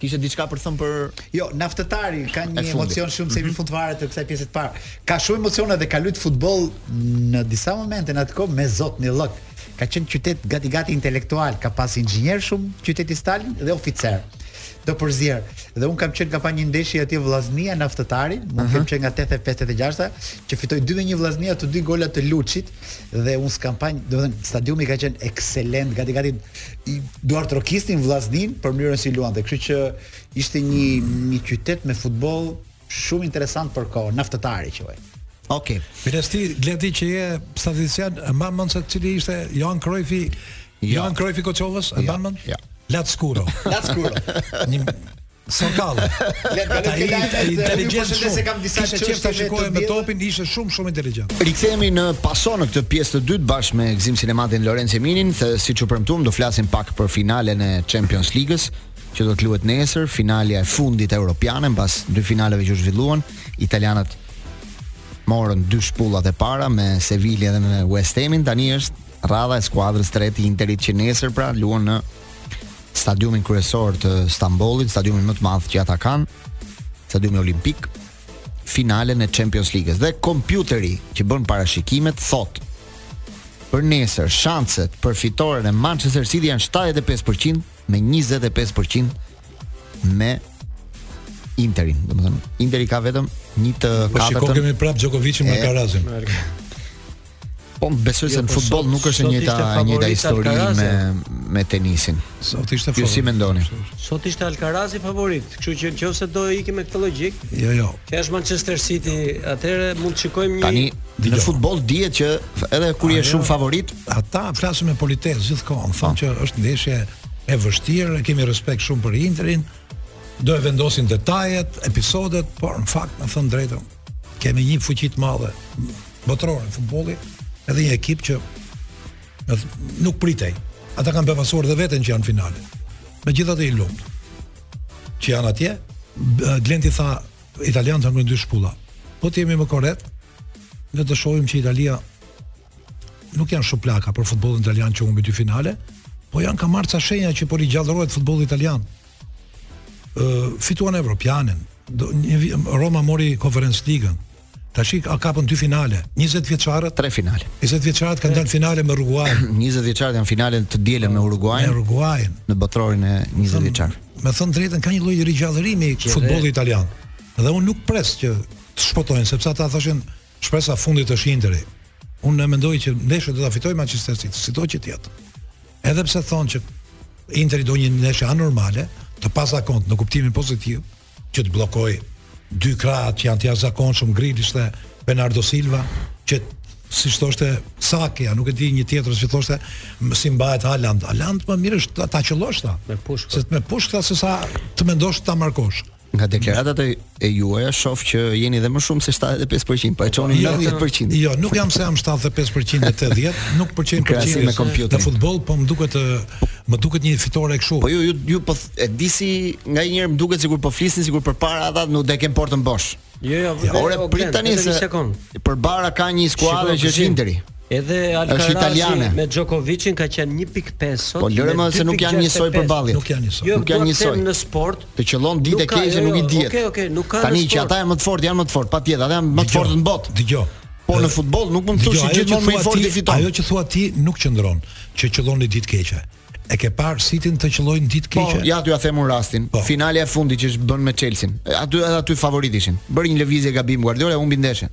Kishe diçka për të thënë për Jo, Naftëtari ka një emocion shumë se mm -hmm. Në fund fare të kësaj pjese të parë. Ka shumë emocione dhe ka luajtur futboll në disa momente në atë kohë me zotni llëk. Ka qenë qytet gati gati intelektual, ka pas inxhinier shumë qyteti Stalin dhe oficer të përzier. Dhe un kam qenë kam pa një ndeshje atje Vllaznia Naftëtari, mund të kem qenë nga 85 86-a, që fitoi 2-1 Vllaznia me dy gola të Luçit, dhe unë s'kam pa, domethënë stadiumi ka qenë ekselent, gati gati i duartrokisnin Vllaznin për mënyrën si luante. Kështu që ishte një një qytet me futboll shumë interesant për kohë, Naftëtari quhej. Okej. Okay. Mirë, ti, Gledi që je statisticien, e mban mend se cili ishte Johan Cruyffi? Ja. Johan Cruyffi i Kuçovës, e mban mend? Ja. Lat Skuro. Lat Skuro. Një Son Kall. Le të kalojmë këtë lajm. Ai inteligjent shumë. Se kam disa çështje që shikojmë me topin, ishte shumë shumë inteligjent. Rikthehemi në Paso në këtë pjesë të dytë bashkë me Gzim Sinematin, Lorenc Eminin, se siç u premtuam do flasim pak për finalen e Champions Ligës që do të luhet nesër, finalja e fundit europiane mbas dy finaleve që u zhvilluan, italianët morën dy shpullat e para me Sevillën dhe me West Hamin, tani është rradha e skuadrës së tretë Interit që nesër pra luan në stadiumin kryesor të Stambollit, stadiumin më të madh që ata kanë, stadiumi olimpik, finalen e Champions League-s. Dhe kompjuteri që bën parashikimet thot për nesër shanset për fitoren e Manchester City janë 75% me 25% me Interin, domethënë Interi ka vetëm një të katërtën. Po shikojmë prap Djokovicin me Alcarazin. Po besoj se jo, në po futboll nuk është e njëjta e njëjta histori me me tenisin. Sot ishte favorit. Ju si mendoni? Sot ishte Alcarazi favorit, kështu që nëse do të ikim me këtë logjikë. Jo, jo. Që është Manchester City, atëherë mund të shikojmë një Tani në futboll dihet që edhe kur je shumë favorit, ata flasin me politesë gjithkohon, thonë po. që është ndeshje e vështirë, kemi respekt shumë për Interin, do e vendosin detajet, episodet, por në fakt, me thënë drejtën, kemi një fuqi të madhe botërore futbolli, edhe një ekip që nuk pritej. Ata kanë befasuar dhe veten që janë finale. Megjithatë i lumtë që janë atje, Glenti tha italianët morën dy shpulla. Po të jemi më korrekt, ne të shohim që Italia nuk janë shuplaka për futbollin italian që humbi dy finale, po janë ka marrë ca shenja që po rigjallërohet futbolli italian. fituan Evropianin, Roma mori Conference Ligën. Tashi kapën dy finale, 20 vjeçarët, tre finale. 20 vjeçarët kanë dalë finale me Uruguain. 20 vjeçarët kanë finalen të dielën me Uruguain. Me Uruguain në botërorin e 20 vjeçarëve. Me thënë drejtën ka një lloj rigjallërimi i futbollit italian. Dhe unë nuk pres që të shpotojnë sepse ata thoshin shpresa e fundit është Interi. Unë mendoj që ndeshjen do ta fitojë Manchester City, sido që të jetë. Edhe pse thonë që Interi do një ndeshje anormale, të pazakontë në kuptimin pozitiv, që të bllokojë dy krahët që janë të jashtëzakonshëm Grealish dhe Bernardo Silva, që siç thoshte Saki, nuk e di një tjetër që thoshte si mbahet Haaland. Haaland më mirë është ta qëllosh ta. Me pushkë. Se me pushkë se sa të mendosh ta markosh. Nga deklaratat e, e juaja shoh që jeni dhe më shumë se 75%, po e çoni jo, 90%. Jo, jo, nuk jam se jam 75% e 80, nuk më pëlqejnë përqindjet me kompjuter. Në futboll po më duket më duket një fitore kështu. Po ju ju ju po e di si nganjëherë më duket sikur po flisni sikur përpara ata nuk do të kenë portën bosh. Jo, jo, ja, ore prit tani se përballë ka një skuadër që është Interi. Edhe Alcaraz me Djokovicin ka qenë 1.5 sot. Po lëre mo se nuk janë njësoj përballje. Nuk janë njësoj. Jo, nuk janë njësoj në sport. Të qëllon ditë e keqe, nuk i jo, dihet. Okej, okej, nuk ka. Tani që ata janë më të fortë, janë më të fortë, patjetër, ata janë më të fortë në botë. Dëgjo. Po në futboll nuk mund të thuash që gjithmonë më i forti fiton. Ajo që thua ti nuk qëndron, që qëllon në ditë keqe. E ke parë Cityn të qëllojë në ditë po, keqe? Po, ja aty ta them unë rastin. Po. Finalja e fundit që është bërë me Chelsea. Aty edhe aty favorit ishin. Bëri një lëvizje gabim Guardiola humbi ndeshjen.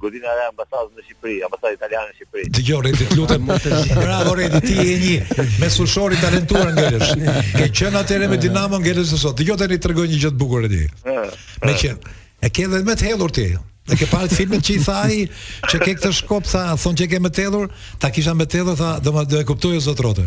Godina e re e ambasadës në Shqipëri, ambasadës italiane në Shqipëri. Dëgjo Redi, të lutem. Bravo Redi, ti je një mesfushor i talentuar ngelesh. Ke qenë atëherë me Dinamon ngelesh dhe sot. Dëgjo tani të tregoj një gjë të bukur Redi. Meqenë e ke edhe më të hedhur ti. E ke parë filmin që i tha ai, ç'e ke këtë shkop tha, thonë që ke më të hedhur, ta kisha më të hedhur tha, do më do e kuptoj zot rrotë.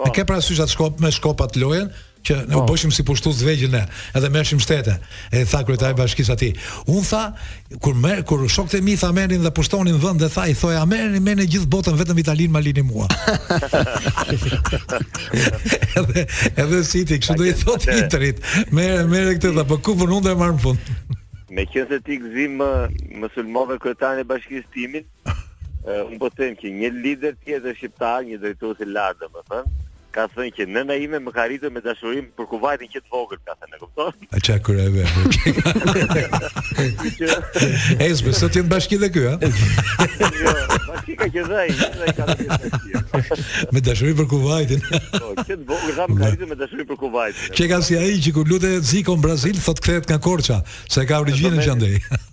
Po. E ke parasysh atë shkop me shkopat lojën që ne u po. bëshim si pushtues vegjël ne, edhe merrshim shtete. E tha kryetari i po. bashkisë atij. Un tha kur me kur shokët e mi tha merrin dhe pushtonin vend dhe tha i thoja merreni më në gjithë botën vetëm Italinë ma lini mua. edhe edhe City kështu do i thot Interit. Merre merre këtë tha po ku punon dhe marr në fund. Meqënëse ti Gëzim më, më sulmove kryetarin e bashkisë time, Unë po them që një lider tjetër shqiptar, një drejtues i lartë domethënë, ka thënë që nëna ime më ka rritur me dashurinë për Kuvajtin që të vogël, ka thënë, e kupton? A çka kur e vetë? E, s'mos ishte në bashki dhe ky, a? Jo, bashki ka qenë dhe ai, qenë dhe ai ka dhe ai Me dashurinë për Kuvajtin. Po, që të vogël, tha më ka rritur me dashurinë për Kuvajtin. Qenka si ai që kur luante Ziko në Brazil, thot kthehet nga Korça, se ka origjinën që andej.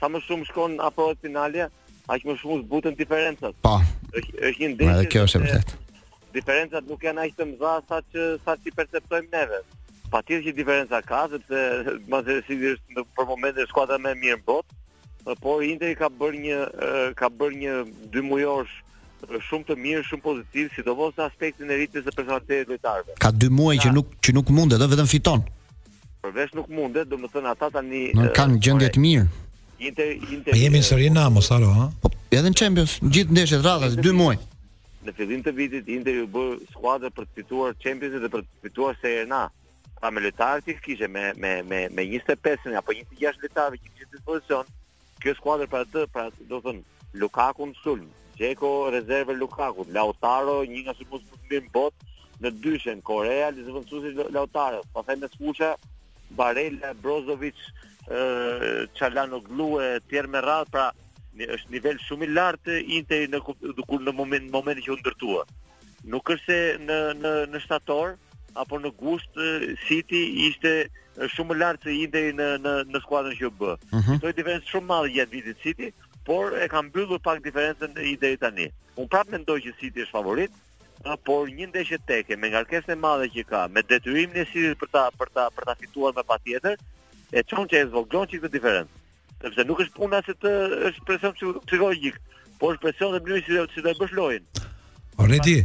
sa më shumë shkon afrohet finalja, aq më shumë zbuten diferencat. Po. Është është një ndeshje. Edhe kjo është e vërtetë. Diferencat nuk janë aq të mëdha sa që sa t'i perceptojmë neve. Patjetër që diferenca ka, sepse Man City është për momentin skuadra më e mirë në botë, por Interi ka bërë një ka bërë një dymujorsh shumë të mirë, shumë pozitiv, sidomos në aspektin e rritjes së personalitetit të lojtarëve. Ka dy muaj që nuk që nuk mundet, vetëm fiton. Përveç nuk mundet, domethënë ata tani... Janë në gjëndje të mirë. Inter, Inter, A jemi në Serie A mos haro, ha? Po, edhe në Champions, gjithë ndeshjet radhazi, dy muaj. Në fillim të vitit, Interi u bë skuadër për të fituar Champions dhe për të fituar Serie A. Pra me lojtarët që kishte, me, me, me, me 25 apo 26 lojtarë që kishte dispozicion, Kjo skuadër për atë, pra domethënë Lukaku në sulm, Dzeko rezervë e Lukakut, Lautaro një nga sulmuesit më të mirë në botë në dyshen, Korea zëvendësuesi i Lautaros, pastaj mesfusha Barella, Brozovic, Çalhanoglu e tjerë me radhë, pra është nivel shumë i lartë Interi në kur në moment momentin që u ndërtua. Nuk është se në në në shtator apo në gusht City ishte shumë më lart se Interi në në në skuadrën që u bë. Mm -hmm. Fitoi diferencë shumë të madhe gjatë vitit City, por e ka mbyllur pak diferencën Interi tani. Un prap mendoj që City është favorit, por një ndeshje teke me ngarkesën e madhe që ka, me detyrimin e Cityt për ta për ta për ta fituar me patjetër, e çon që e zvoglon një çikë këtë diferencë. Sepse nuk është puna se të është presion psikologjik, por është presion dhe mënyrë se si do të bësh lojën. Redi,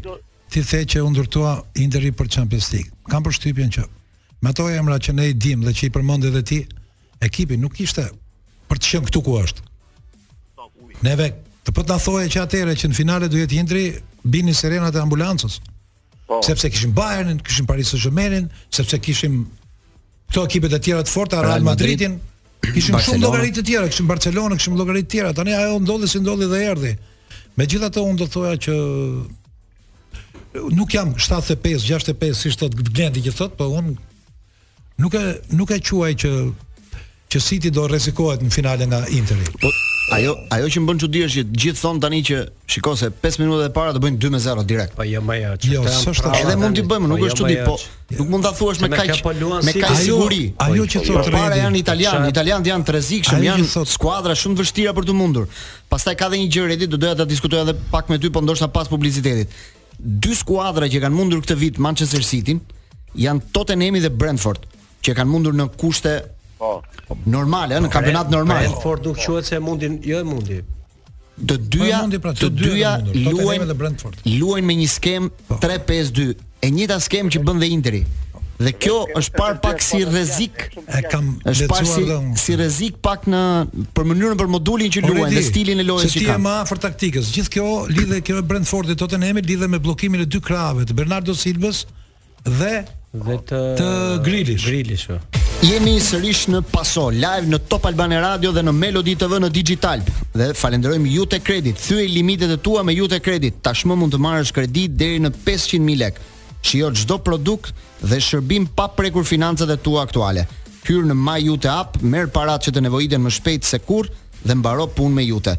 ti the që u ndërtua Interi për Champions League. Kam përshtypjen që me ato emra që ne i dim dhe që i përmende dhe ti, ekipi nuk ishte për të qenë këtu ku është. Neve, të po të na thoje që atëre që në finale do jetë Interi, binin sirenat e ambulancës. Po. Sepse kishim Bayernin, kishim Paris Saint-Germainin, sepse kishim këto ekipet e tjera të forta, Real Madridin, kishim shumë llogari të tjera, kishim Barcelonën, kishim llogari të tjera. Tani ajo ndodhi si ndodhi dhe erdhi. Megjithatë unë do thoja që nuk jam 75, 65 siç thot Glendi që thot, po unë Nuk e nuk e quaj që që City do rrezikohet në finale nga Interi. Po ajo ajo që më bën çudi është që gjithë thon tani që shikoj se 5 minuta e para do bëjnë 2 me 0 direkt. Po jo më jo. Jo, s'është edhe mund t'i bëjmë, nuk po, është jo, çudi, jo, po nuk mund ta thuash me kaq po me kaq siguri. Ajo që thotë Redi. Para janë italianë, italianët janë të rrezikshëm, janë skuadra shumë të vështira për të mundur. Pastaj ka edhe një gjë Redi, do doja ta diskutoj edhe pak me ty, po ndoshta pas publicitetit. Dy skuadra që kanë mundur këtë vit Manchester Cityn janë Tottenham dhe Brentford, që e kanë mundur në kushte po normale, në kampionat normal. Brentford nuk quhet se mundin, jo e mundi. Të dyja, po, pra, të dyja luajnë me Brentford. Luajnë me një skem 3-5-2, po. e njëjta skem që bën dhe Interi. Dhe kjo është parë pak si rrezik E kam është parë si, si rrezik pak në për mënyrën për modulin që luajnë dhe stilin e lojës që kanë. Ti je më afër taktikës. Gjithë kjo lidhet kjo e Brentfordit Tottenhamit lidhet me bllokimin e dy krahëve të Bernardo Silvës dhe dhe të të Grilish. Grilish. Po. Jemi sërish në Paso, live në Top Albania Radio dhe në Melody TV në Digitalb. Dhe falenderojmë Iute Credit. Thyej limitet e tua me Iute Credit. Tashmë mund të marrësh kredi deri në 500.000 lekë. Shijo çdo produkt dhe shërbim pa prekur financat e tua aktuale. Hyr në My Iute app, merr paratë që të nevojiten më shpejt se kurrë dhe mbaro punë me Iute.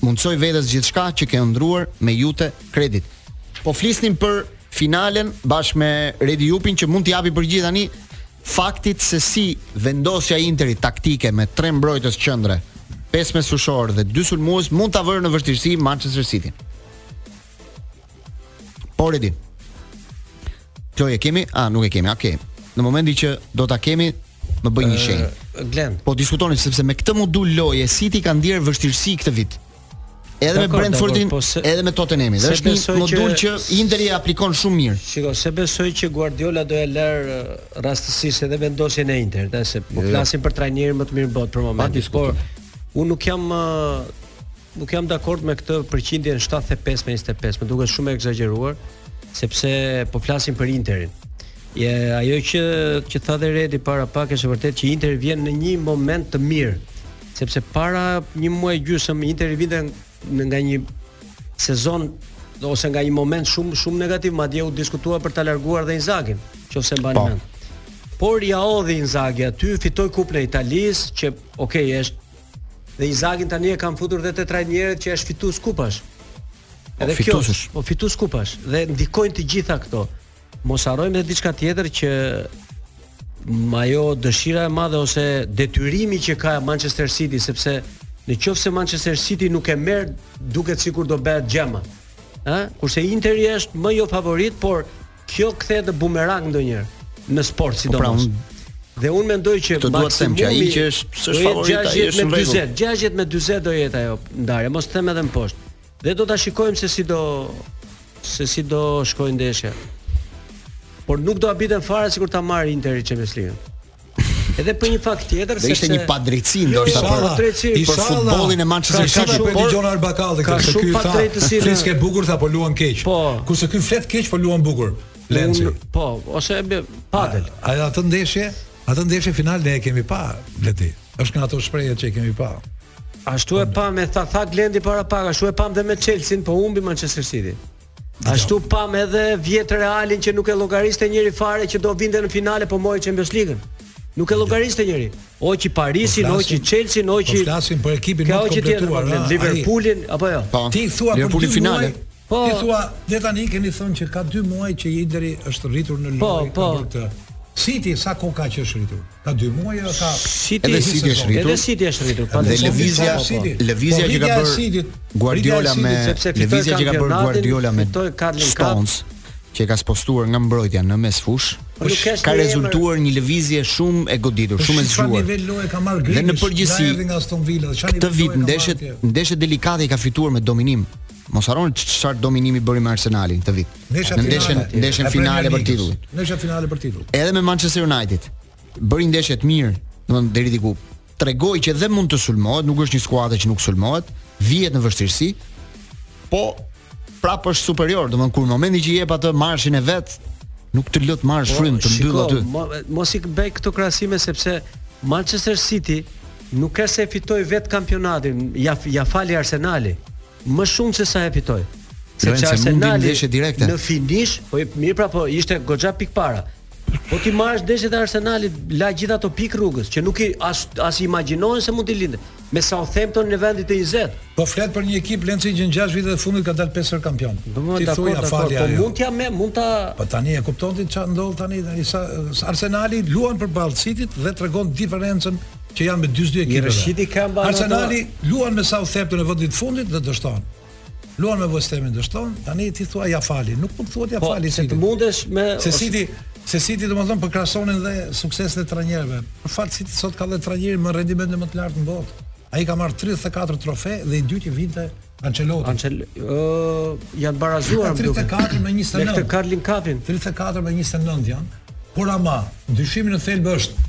Mundësoji vetes gjithçka që ke ëndërruar me Iute Credit. Po flisnim për finalen bashkë me Redi Jupin që mund t'i japi përgjigje tani faktit se si vendosja e Interit taktike me tre mbrojtës qendre, pesë mesfushorë dhe dy sulmues mund ta vërë në vështirësi Manchester City. Po Redin. A e kemi? A, nuk e kemi. Okej. Në momentin që do ta kemi, më bëj një shenjë. Glend. Po diskutoni sepse me këtë modul loje City ka ndier vështirësi këtë vit. Edhe me Brentfordin, po se, edhe me Tottenhamin. Dhe është një modul që, që Interi e aplikon shumë mirë. Shiko, s'e besoj që Guardiola do e lër uh, rastësisht edhe vendosjen e Inter, dhe se po jo, jo. flasim për trajnerin më të mirë në botë për momentin. Por unë nuk jam uh, Nuk jam dakord me këtë përqindjen 75 me 25, më duket shumë e ekzagjeruar, sepse po flasim për Interin. Ja ajo që që tha dhe Redi para pak është vërtet që Interi vjen në një moment të mirë, sepse para një muaj gjysëm Interi vinte nga një sezon ose nga një moment shumë shumë negativ, madje u diskutua për ta larguar dhe Inzaghin, nëse mbani po. mend. Por ja erdhi Inzaghi aty, fitoi kupën e Italisë, që okay, është Dhe Inzagin tani e kanë futur dhe te trajnerët që është fitues kupash. Po, edhe kjo, po fitues kupash dhe ndikojnë të gjitha këto. Mos harrojmë edhe diçka tjetër që ma jo dëshira e madhe ose detyrimi që ka Manchester City sepse në qoftë se Manchester City nuk e merr duket sikur do bëhet gjema. Ë, kurse Interi është më jo favorit, por kjo kthehet në bumerang ndonjëherë në sport sidomos. Pra, Dhe unë mendoj që të duhet të them që ai që është s'është favorit, ai është në rregull. 40, 60 me 40 do jetë ajo ndarja, mos them edhe më poshtë. Dhe do ta shikojmë se si do se si do shkojë ndeshja. Por nuk do habitem fare sikur ta marrë Interi Champions League. Edhe për një fakt tjetër se ishte një padrejtësi jo, ndoshta për padrejtësi për futbollin e Manchester City. Ka shumë për Dion Arbakalli këtë se ky tha. Flet ky bukur tha po luan keq. Po. Kurse ky flet keq po luan bukur. Lenci. Po, ose padel. A ja atë ndeshje? Atë ndeshje finale ne e kemi pa, Leti. Është nga ato shprehje që e kemi pa. Ashtu e pamë me tha tha Glendi para pak, ashtu e pamë dhe me Chelsea, po humbi Manchester City. Ashtu pamë edhe vjet Realin që nuk e llogariste njeri fare që do vinte në finale po mori Champions League-n. Nuk e llogariste njeri. Hoqi Parisin, po hoqi Chelsean, hoqi Po flasim për ekipin më të kompletuar, pra, Liverpoolin apo jo. Po. Ti thua për dy finale. Po. Ti thua dhe tani keni thënë që ka dy muaj që Interi është rritur në po, lojë po, po. këtë. City sa kohë ka që është rritur? Ka dy muaj apo ka City edhe City është rritur. Edhe City është rritur. Pa dhe lëvizja po, po, po. lëvizja që ka bërë Guardiola me lëvizja që ka bërë Guardiola me Stones që e ka spostuar nga mbrojtja në mesfushë, është ka rezultuar një lëvizje shumë e goditur, shumë e zgjuar. Dhe në përgjithësi nga Aston Villa, këtë vit ndeshjet, ndeshjet delikate i ka fituar me dominim. Mos harroni çfarë dominimi bëri me Arsenalin këtë vit. Ndeshja në ndeshjen finale, ndeshjen e finale Premier për Ligës. titullin. Ndeshja finale për titull. Edhe me Manchester United. Bëri ndeshje të mirë, domethënë deri diku. Tregoi që dhe mund të sulmohet, nuk është një skuadër që nuk sulmohet, vihet në vështirësi. Po prapë është superior, domethënë kur në momentin që i jep atë marshin e vet, nuk të lë të marrësh frymë, të mbyll Po, shiko, aty. mo- Mos i bëj këto krahasime sepse Manchester City nuk është se fitoi vetë kampionatin, ia ia fali Arsenali. Më shumë se sa e fitoi. Sepse Arsenali është direkte. Në finish, po mirë pra po ishte goxha pikë para. Po t'i marrësh ndeshjet e Arsenalit, la gjithë ato pikë rrugës që nuk i as as imagjinohen se mund të liheshin me Southampton në vendin e 20. Po flet për një ekip Lenci që në 6 vitet e fundit ka dalë pesë herë kampion. Ti thua ia fali. Po mund t'ia me, mund ta Po tani e kupton ti çfarë ndodh tani, tani sa Arsenali luan përballë City dhe tregon diferencën që janë midis dy ekipeve. Rashidi ka mbarë. Arsenali luan me Southampton në vendin e fundit dhe dështon. Luan me West Hamin dështon, tani ti thua ja fali, nuk mund të thuash ja fali. Po, se të mundesh me Se City, se City domethënë po krahasonim dhe suksesin e trajnerëve. Për fat City sot ka dhe trajnerin me rendimentin më të lartë në botë. Ai ka marrë 34 trofe dhe i dyti vinte Ancelotti. Ancel ë uh, janë barazuar me 34 me 29. Me këtë Carling Cupin. 34 me 29 janë. Por ama, ndryshimi në thelb është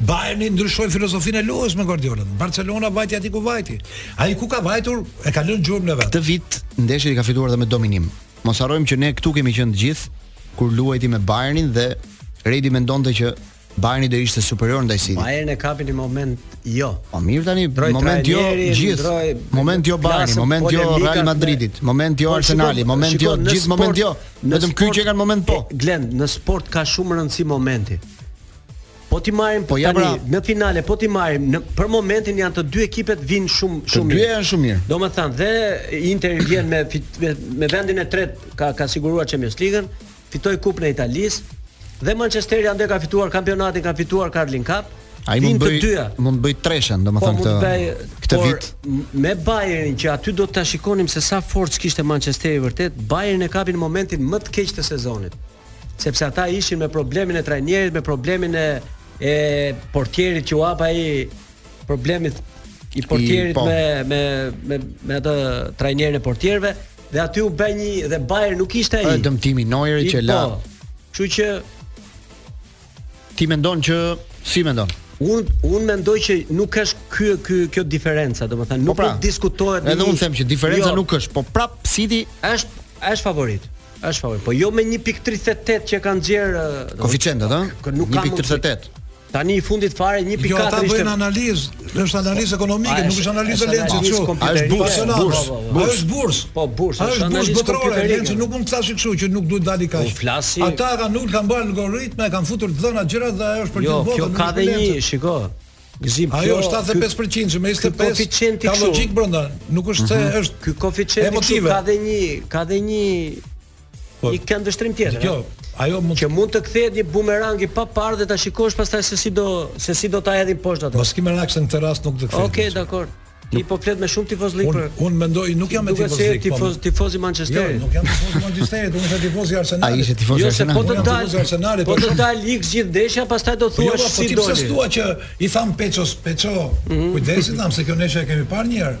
Bayerni ndryshoi filozofinë e lojës me Guardiola. Barcelona vajti aty ku vajti. Ai ku ka vajtur e ka lënë gjurmën e vet. Këtë vit ndeshjet i ka fituar edhe me dominim. Mos harrojmë që ne këtu kemi qenë të gjithë kur luajti me Bayernin dhe Redi mendonte që Bayerni do ishte superior ndaj City. Bayernin e kapi në moment jo. Po mirë tani, thuaj moment jo gjithë. Moment jo Bayern, moment jo Real Madridit, moment jo po, Arsenali, moment jo gjithë moment jo. Vetëm ky që ka në moment po. Glen, në sport ka shumë rëndësi momenti. Po t'i marrim po ja pra në finale, po t'i marrim ne për momentin janë të dy ekipet vin shumë shumë mirë. Të dy janë shumë mirë. Domethënë dhe Inter vjen me fit, me, me vendin e tretë ka ka siguruar Champions League-ën, fitoi Kupën e Italisë dhe Manchesteri andej ka fituar kampionatin, ka fituar Carling Cup. Ai mund të dyja. Mund të bëj treshen, domethënë po, këtë bëj, këtë por, vit me Bayernin që aty do të ta shikonim se sa forcë kishte Manchesteri vërtet. Bayernin e kapi në momentin më të keq të sezonit. sepse ata ishin me problemin e trajnerit, me problemin e e portierit që u hap ai problemi i portierit, po. me me me me atë trajnerin e portierëve dhe aty u bë një dhe Bayer nuk ishte ai. Ai dëmtimi i Neuer që la. Po, kështu që Ti mendon që si mendon? Un un mendoj që nuk është ky ky kjo diferenca, domethënë nuk po pra, diskutohet. Edhe un them që diferenca jo, nuk është, po prap City është është favorit. Është favorit, po jo me 1.38 që kanë nxjerrë koeficientët, ëh? Nuk ka 1.38. Tani i fundit fare 1.4 ishte. Jo, ata bëjnë analizë. Është analizë ekonomike, nuk është analizë Lenci kjo. Është bursë, bursë, bursë. Është bursë. Po bursë, është analizë botërore, Lenci nuk mund të thuash kështu që nuk duhet dali kaq. Flasi. Ata kanë ul, kanë bërë algoritme, kanë futur të dhëna gjëra dhe ajo është për jo, gjithë botën. Jo, kjo ka dhe një, shiko. Gëzim, kjo ajo është 75% që me 25 koeficienti kështu. Ka logjikë brenda, nuk është se mhm. është ky koeficienti kështu ka dhe një, ka dhe një Po, një këndvështrim tjetër. Kjo, ajo mund që mund të kthehet një bumerang i paparë dhe ta shikosh pastaj se si do se si do ta hedhin poshtë atë. Mos ki merak në këtë rast nuk do të kthehet. Okej, okay, dakor. Ti po flet me shumë tifozllëk për. Unë mendoj nuk jam me tifozllëk. Po- tifoz tifoz i Manchesterit. Jo, nuk jam tifoz i Manchesterit, unë jam tifoz i Arsenalit. Ai ishte tifoz i jo, Arsenalit. Po të dal Arsenalit. Po të dal ligë gjithë ndeshja, pastaj do thua si do. Po ti thua që i thamë Peços, Peço, mhm. kujdes i thamë se këtë ndeshje e kemi parë një herë.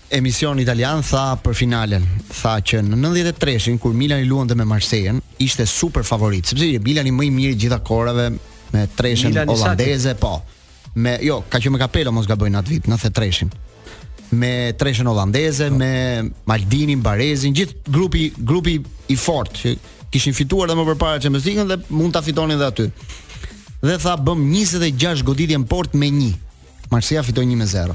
emision italian tha për finalen, tha që në 93-shin kur Milani luante me Marseille-n, ishte super favorit, sepse ishte Milani më i mirë i gjitha kohërave me treshën holandeze, po. Me jo, ka qenë me Capello mos gaboj në atë vit, 93-shin. Me treshën holandeze, po. me Maldinin, Barezin, gjithë grupi grupi i fortë që kishin fituar edhe më përpara Champions League-n dhe mund ta fitonin edhe aty. Dhe tha bëmë 26 goditje në portë me 1. Marsia fitoi 1 me 0.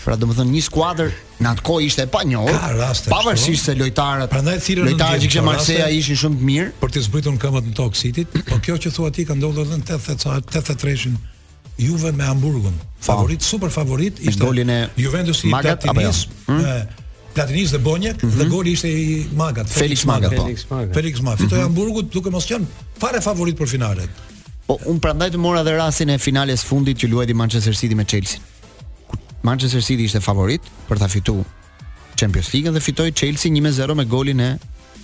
Pra domethënë një skuadër në atë kohë ishte e panjohur. Ka raste. Pavarësisht se lojtarët, prandaj thirrën lojtarët që kishte Marsia ishin shumë të mirë për të zbritur me këmbët në tokë City, por kjo që thua ti ka ndodhur edhe në 80 83-shin. Juve me Hamburgun, po. favorit super favorit ishte golin e Juventusi i Magat apo jo? Hmm? Platinis dhe Bonjek mm -hmm. dhe mhm. goli ishte i Magat, Felix, Felix Magat. Po. Felix Magat. Felix Magat. Fitoi mm -hmm. Hamburgu duke mos qenë fare favorit për finalen. Po unë prandaj të mora dhe rastin e finales fundit që luajti Manchester City me Chelsea. Manchester City ishte favorit për ta fituar Champions League dhe fitoi Chelsea 1-0 me golin e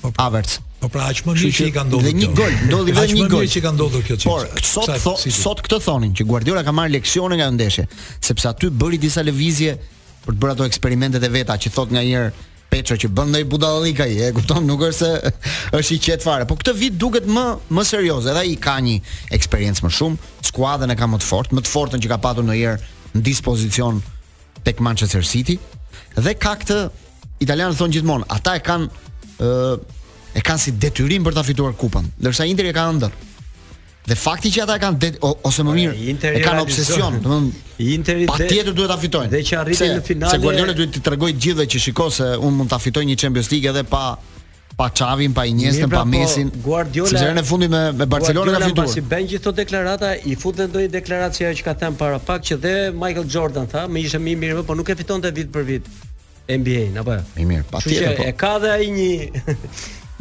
po, po. Havertz. Po pra aq më mirë që i ka ndodhur. Dhe një gol, ndodhi vetëm një gol. Aq më mirë që ka ndodhur kjo çështje. Por sot thotë, sot këtë thonin që Guardiola ka marrë leksione nga ndeshja, sepse aty bëri disa lëvizje për të bërë ato eksperimentet e veta që thotë nganjëherë Peço që bën ndonjë budallik ai, e kupton, nuk është se është i qetë fare, po këtë vit duket më më serioz, edhe ai ka një eksperiencë më shumë, skuadrën e ka më të fortë, më të fortën që ka patur ndonjëherë në dispozicion tek Manchester City dhe ka këtë italianët thonë gjithmonë, ata e kanë ë e kanë si detyrim për ta fituar kupën, ndërsa Interi e ka ëndërr. Dhe fakti që ata e kanë det, ose më mirë, e kanë obsesion, domethënë Interi patjetër duhet ta fitojnë. Dhe që arritën në finale. Se Guardiola duhet të tregojë të gjithëve që shiko se unë mund ta fitoj një Champions League edhe pa pa Xavin, pa Iniesta, pa po, Messi. Guardiola. Sepse në fund me me Barcelona ka fituar. Pasi bën gjithë këto deklarata, i fut dhe ndonjë deklaratë që ajo që ka thënë para pak që dhe Michael Jordan tha, ishte më i miri, por nuk e fitonte vit për vit. NBA-n apo jo? Më i mirë, patjetër. Po. E ka dhe ai një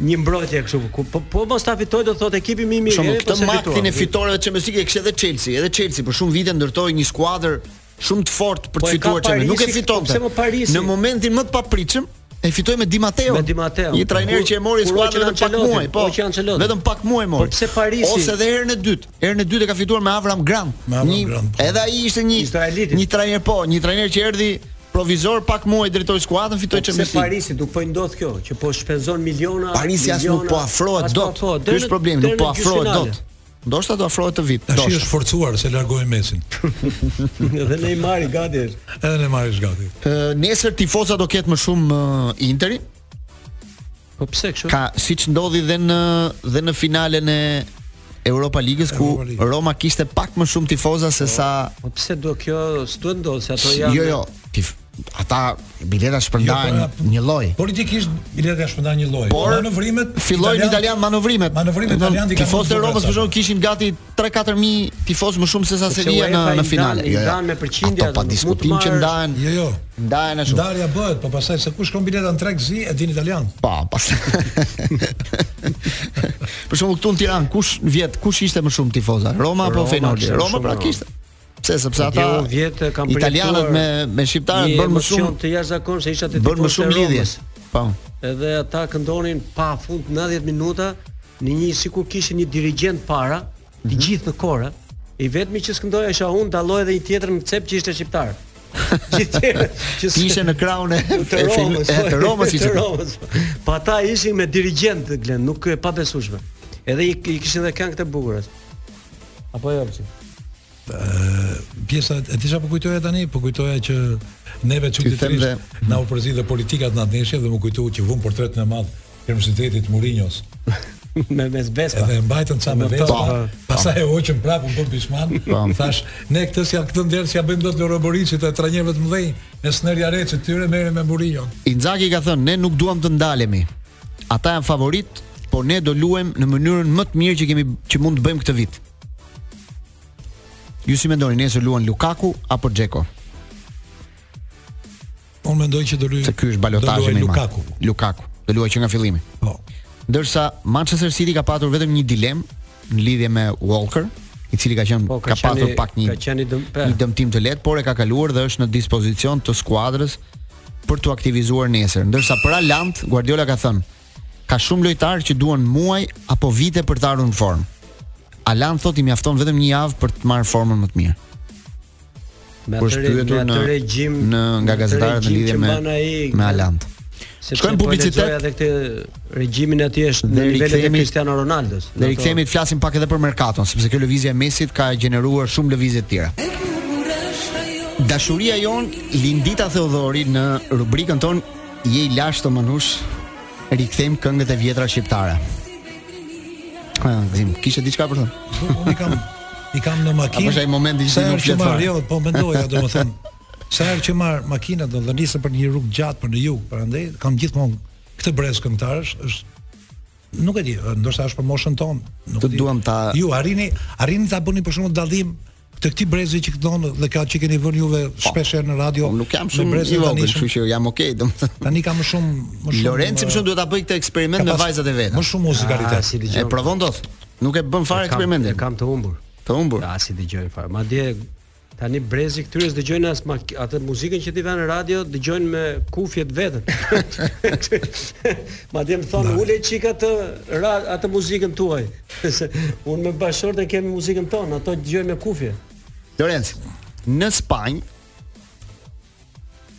një mbrojtje kështu. Po po, po mos ta fitojë do thotë ekipi më i mirë. Shumë këtë makthin e fitoreve të Champions League e kishte edhe Chelsea, edhe Chelsea për shumë vite ndërtoi një skuadër shumë të fortë për të fituar Champions Nuk e fitonte. Në momentin më të papritshëm e fitoi me Di Matteo. Me Di Matteo. Një trajner që e mori skuadrën vetëm pak muaj, po. Vetëm pak muaj mori. Po pse Parisi? Ose edhe herën e dytë. Herën e dytë e ka fituar me Avram Grant. Me Avram një, Grant. Po. Edhe ai ishte një Izraelitit. një trajner po, një trajner që erdhi provizor pak muaj drejtoi skuadrën, fitoi po, Champions League. Parisit nuk po i ndodh kjo, që po shpenzon miliona. Parisi as nuk po afrohet dot. Po, Ky është problemi, nuk po afrohet dot. Ndoshta do afrohet këtë vit. Tash është forcuar se largoi Messin. Edhe Neymari gati është. Edhe Neymari gati. Ë nesër tifozë do ketë më shumë Interi. Po pse kështu? Ka siç ndodhi dhe në dhe në finalen e Europa Ligës ku Roma kishte pak më shumë tifozë se sa Po pse do kjo s'do ndodh se ato janë Jo jo, tif, ata bileta shpërndahen jo, po, një lloj. Politikisht bileta shpërndahen një lloj. Por manovrimet fillojnë italianët manovrimet. Manovrimet italianët tifozët të Romës për shkak kishin gati 3-4 mijë tifozë më shumë sesa Sevilla në në finale. Jo, jo. me përqindje ato pa diskutim që ndahen. Jo, jo. Ndahen ashtu. Ndarja bëhet, po pastaj se kush ka bileta në treg të zi e dinë italianët. Po, pas. Për shembull këtu në Tiranë kush vjet, kush ishte më shumë tifozë? Roma apo Feyenoord? Roma praktikisht. Pse sepse ata jo, vjet kanë italianët me me shqiptarët bën më shumë të jashtëzakonshëm se isha te bën më shumë lidhje. Po. Edhe ata këndonin pa fund 90 minuta në një sikur kishin një dirigjent para, të mhm. gjithë në korë. I vetmi që s'këndoja isha unë dalloja edhe një tjetër në cep që ishte shqiptar. Gjithë të tjerët që ishin në krahun e të Romës, e të Romës ishte. Po ata ishin me dirigjent Glen, nuk e pabesueshme. Edhe i, i kishin edhe këngë të bukura. Apo jo çfarë? Pjesa, e dija po kujtoja tani, po kujtoja që neve çuditërisht, dhe... na u përzie dhe politika në atneshe dhe më kujtu që vunë portretin e madh te universiteti Murinjos. me me vespa. Edhe mbajtën ca me vespa. Po, po. Pastaj e hoqën prapë për Beleshman. Po. Thash, ne këtë si këtë nder s'ia bëjmë dot Loro Boriçit e trajnerëve të mëdhenj, në snerja re që tyre merren me Murinjon. Inzaghi ka thënë, ne nuk duam të ndalemi. Ata janë favoritë, por ne do luajmë në mënyrën më të mirë që kemi që mund të bëjmë këtë vit. Ju si mendoni nesër luan Lukaku apo Xheko? Unë mendoj që do luaj. Se ky është balotazhi më i madh. Lukaku. Do luaj që nga fillimi. Po. Ndërsa Manchester City ka patur vetëm një dilemë në lidhje me Walker, i cili ka qenë po, ka, ka patur pak një ka qenë dëm, një dëmtim të lehtë, por e ka kaluar dhe është në dispozicion të skuadrës për t'u aktivizuar nesër. Ndërsa për Haaland, Guardiola ka thënë, ka shumë lojtarë që duan muaj apo vite për të ardhur në formë. Haaland thotë i mjafton vetëm një javë për të marrë formën më të mirë. Është pyetur në regjim në nga gazetarët në lidhje me me Haaland. Shkojmë publicitet edhe këtë regjimin e tij është në nivelet e Cristiano Ronaldos. Ne rikthehemi të flasim pak edhe për merkaton, sepse kjo lëvizje e Messit ka gjeneruar shumë lëvizje të tjera. Dashuria jonë Lindita Theodhori në rubrikën tonë Je i lashtë Tëmën ush rikthejmë këngët e vjetra shqiptare. Ha, Gëzim, kishe diçka për të? Unë i kam i kam në makinë. Është ai momenti që nuk flet fare. Jo, po mendoja domethënë. Sa herë që marr makinën do të nisem për një rrugë të gjatë për në jug, prandaj kam gjithmonë Këtë brez këngëtarësh është nuk e di, ndoshta është për moshën tonë, nuk e di. Të duam ta Ju arrini, arrini ta bëni për shkakun dallim të këtij brezi që këton dhe kanë që keni vënë juve po. shpesh herë në radio. Po, nuk jam shumë brezi tani, kështu që jam okay, domethënë. Tani kam më shumë më shumë Lorenci më shumë duhet ta bëj këtë eksperiment me vajzat e veta. Më shumë muzikalitet. Ah, s'e provon dot. Nuk e bën fare eksperimentin. E kam të humbur. Të humbur. Ja, s'i dëgjojnë fare. Madje Tani brezi i këtyre s'dëgjojnë as më atë muzikën që ti vë në radio, dëgjojnë me kufjet vetëm. Madje më thonë ule çik atë ra, atë muzikën tuaj. Se unë me bashkëshortën kemi muzikën tonë, ato dëgjojnë me kufje. Lorenc, në Spanjë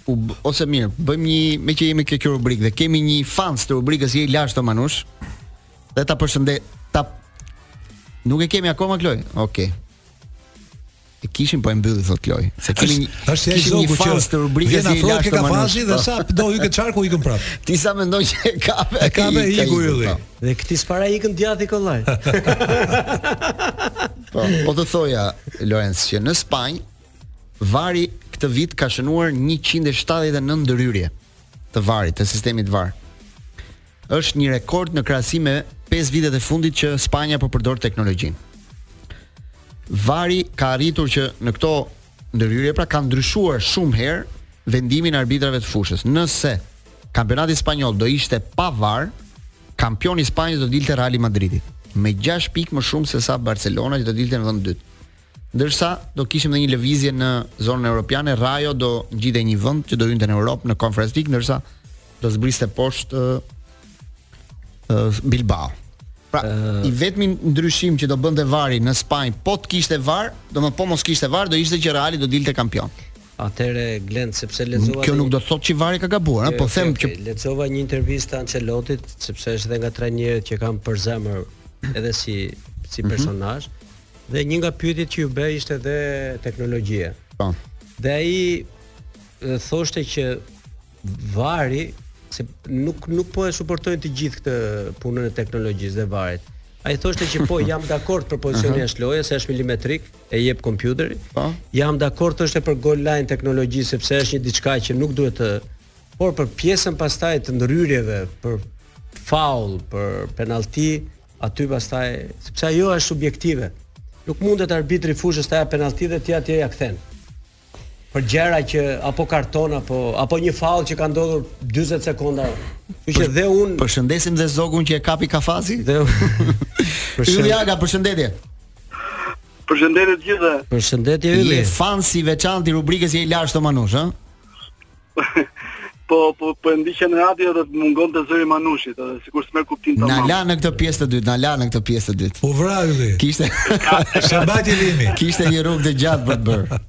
u ose mirë, bëjmë një meqë jemi te kjo rubrikë dhe kemi një fans të rubrikës Je i lashtë o Manush. Dhe ta përshëndet, ta nuk e kemi akoma Kloj. Okej. Okay. E kishin po e mbylli thotë Kloi. Se kemi një është ai zogu që fans të rubrikës i lashtë kafazi dhe sa do ikë çarku ikën prap. Ti sa mendon që e kape. E kape, ikën Ylli. Dhe këtij s'para ikën djathi kollaj. po, po të thoja Lorenc që në Spanjë vari këtë vit ka shënuar 179 ndërhyrje të varit, të sistemit var. është një rekord në krahasim me 5 vitet e fundit që Spanja po përdor teknologjinë. Vari ka arritur që në këto ndërhyrje pra ka ndryshuar shumë herë vendimin e arbitrave të fushës. Nëse kampionati spanjoll do ishte pa VAR, kampioni i Spanjës do dilte Reali i Madridit me 6 pikë më shumë sesa Barcelona që do dilte në vend të dytë. Ndërsa do kishim edhe një lëvizje në zonën europiane, Rajo do ngjitej një vend që do hynte në Europë në Conference League, ndërsa do zbriste poshtë uh, Bilbao. Pra, uh, i vetmi ndryshim që do bënte Vari në Spanjë, po të kishte Var, domethënë po mos kishte Var, do ishte që Reali do dilte kampion. Atëherë Glen sepse lexova Kjo nuk do të thotë që Vari ka gabuar, po them që lexova një intervistë të Ancelotit, sepse është edhe nga trajnerët që kam për zemër edhe si si mhm. personazh. Mm -hmm Dhe një nga pyetjet që iu bë ishte dhe teknologjia. Po. Dhe ai thoshte që vari se nuk nuk po e suportojnë të gjithë këtë punën e teknologjisë dhe varit. Ai thoshte që po jam dakord për pozicionin jashtë loje se është milimetrik, e jep kompjuteri. Po. Jam dakord thoshte për goal line teknologji sepse është një diçka që nuk duhet të por për pjesën pastaj të ndërhyrjeve për faul, për penalti, Aty pastaj, sepse ajo është subjektive. Nuk mundet arbitri i fushës të japë penallti dhe ti atje ia kthen. Për gjëra që apo karton apo apo një faull që ka ndodhur 40 sekonda. Kështu që dhe unë Përshëndesim dhe Zogun që e kapi kafazi. Dhe Ylli Aga, përshëndetje. Përshëndetje të gjithëve. Përshëndetje Ylli. Je fans i veçantë i rubrikës je i lashtë o Manush, ëh? po po po ndiqen radio dhe mungon zëri i Manushit, edhe sikur s'më kuptim tamam. Na la në këtë pjesë të dytë, na la në këtë pjesë të dytë. Po vra ylli. Kishte sa bati limi. Kishte një rrugë të gjatë për të bërë.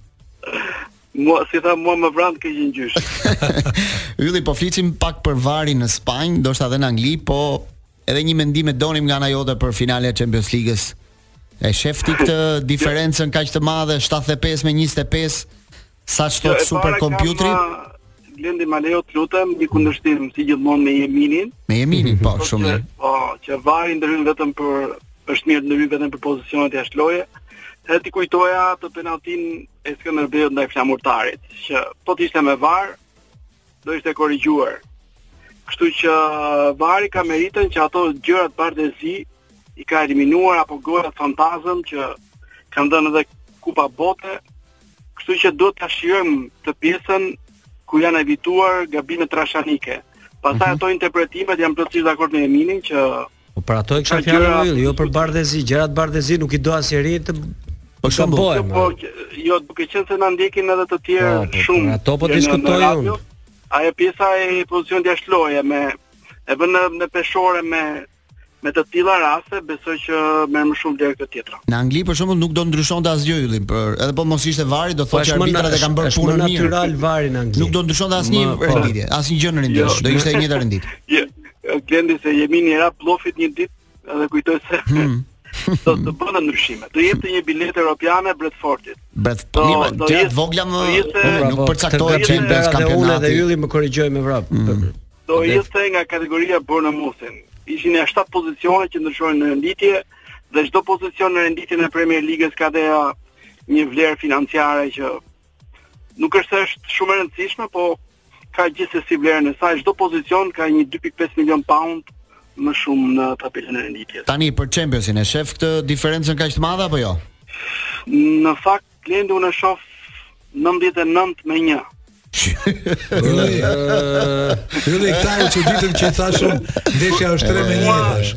Mua si tha mua më vrant ke një gjysh. Ylli po flisnim pak për varin në Spanjë, ndoshta edhe në Angli, po edhe një mendim e donim nga ana jote për finalen e Champions Ligës. E shef ti këtë diferencën kaq të madhe 75 me 25 Sa ç'do super kompjuteri? Blendi ma lejo të lutem një kundërshtim si gjithmonë me Jeminin. Me Jeminin, po, shumë mirë. Po, që vari ndërhyn vetëm për është mirë ndërhyn vetëm për pozicionet jashtë loje. Edhe t'i kujtoja atë penalltinë e Skënderbeut ndaj Flamurtarit, që po të ishte me var, do ishte korrigjuar. Kështu që Vari ka meritën që ato gjërat bardhezi i ka eliminuar apo golat fantazëm që kanë dhënë edhe Kupa Bote. Kështu që duhet ta shikojmë atë pjesën ku janë evituar gabime trashanike. Pastaj mhm. ato interpretimet janë plotësisht dakord me Eminin që Po për ato e kisha fjalën o Ylli, jo për bardhë e zi, gjërat bardhë e zi nuk i do asnjëri. Për shembull po. Jo, po, jo, duke qenë se na ndjekin edhe të tjerë po, po, shumë. Ato po diskutoj unë. Ajo pjesa e pozicionit jashtë loje me e vënë, në peshore me me të tilla raste besoj që merr më shumë vlerë kjo tjetra. Në Angli për shembull nuk do ndryshonte asgjë Ylli, por edhe po mos të ishte vari do thotë që arbitrat e kanë bërë punën mirë. Është natyral vari në Angli. Nuk do ndryshonte asnjë renditje, asnjë gjë në renditje, jo. do ishte e njëjta renditje. Jo, Blendi se jemi një era blofit një ditë edhe kujtoj se hmm. do të bënte ndryshime. Do jepte një biletë europiane Brentfordit. Bret, do, një, do jetë vogla më jetë, pra, nuk po, përcaktohet që në kampionat. Dhe ylli më korrigjoi me vrap. Mm. Do hiqte nga kategoria Bournemouth-in. Ishin nja 7 pozicione që ndryshojnë në renditje dhe çdo pozicion në renditjen e Premier Ligës ka dhe një vlerë financiare që nuk është se është shumë e rëndësishme, po ka gjithsesi vlerën e saj. Çdo pozicion ka një 2.5 milion pound më shumë në tabelën e renditjes. Tani për Championsin e shef këtë diferencën kaq të madhe apo jo? Në fakt Blendi unë shoh 99 me 1. Ylli, këta e që ditën që i thashë, ndeshja është 3 me 1 i thashë.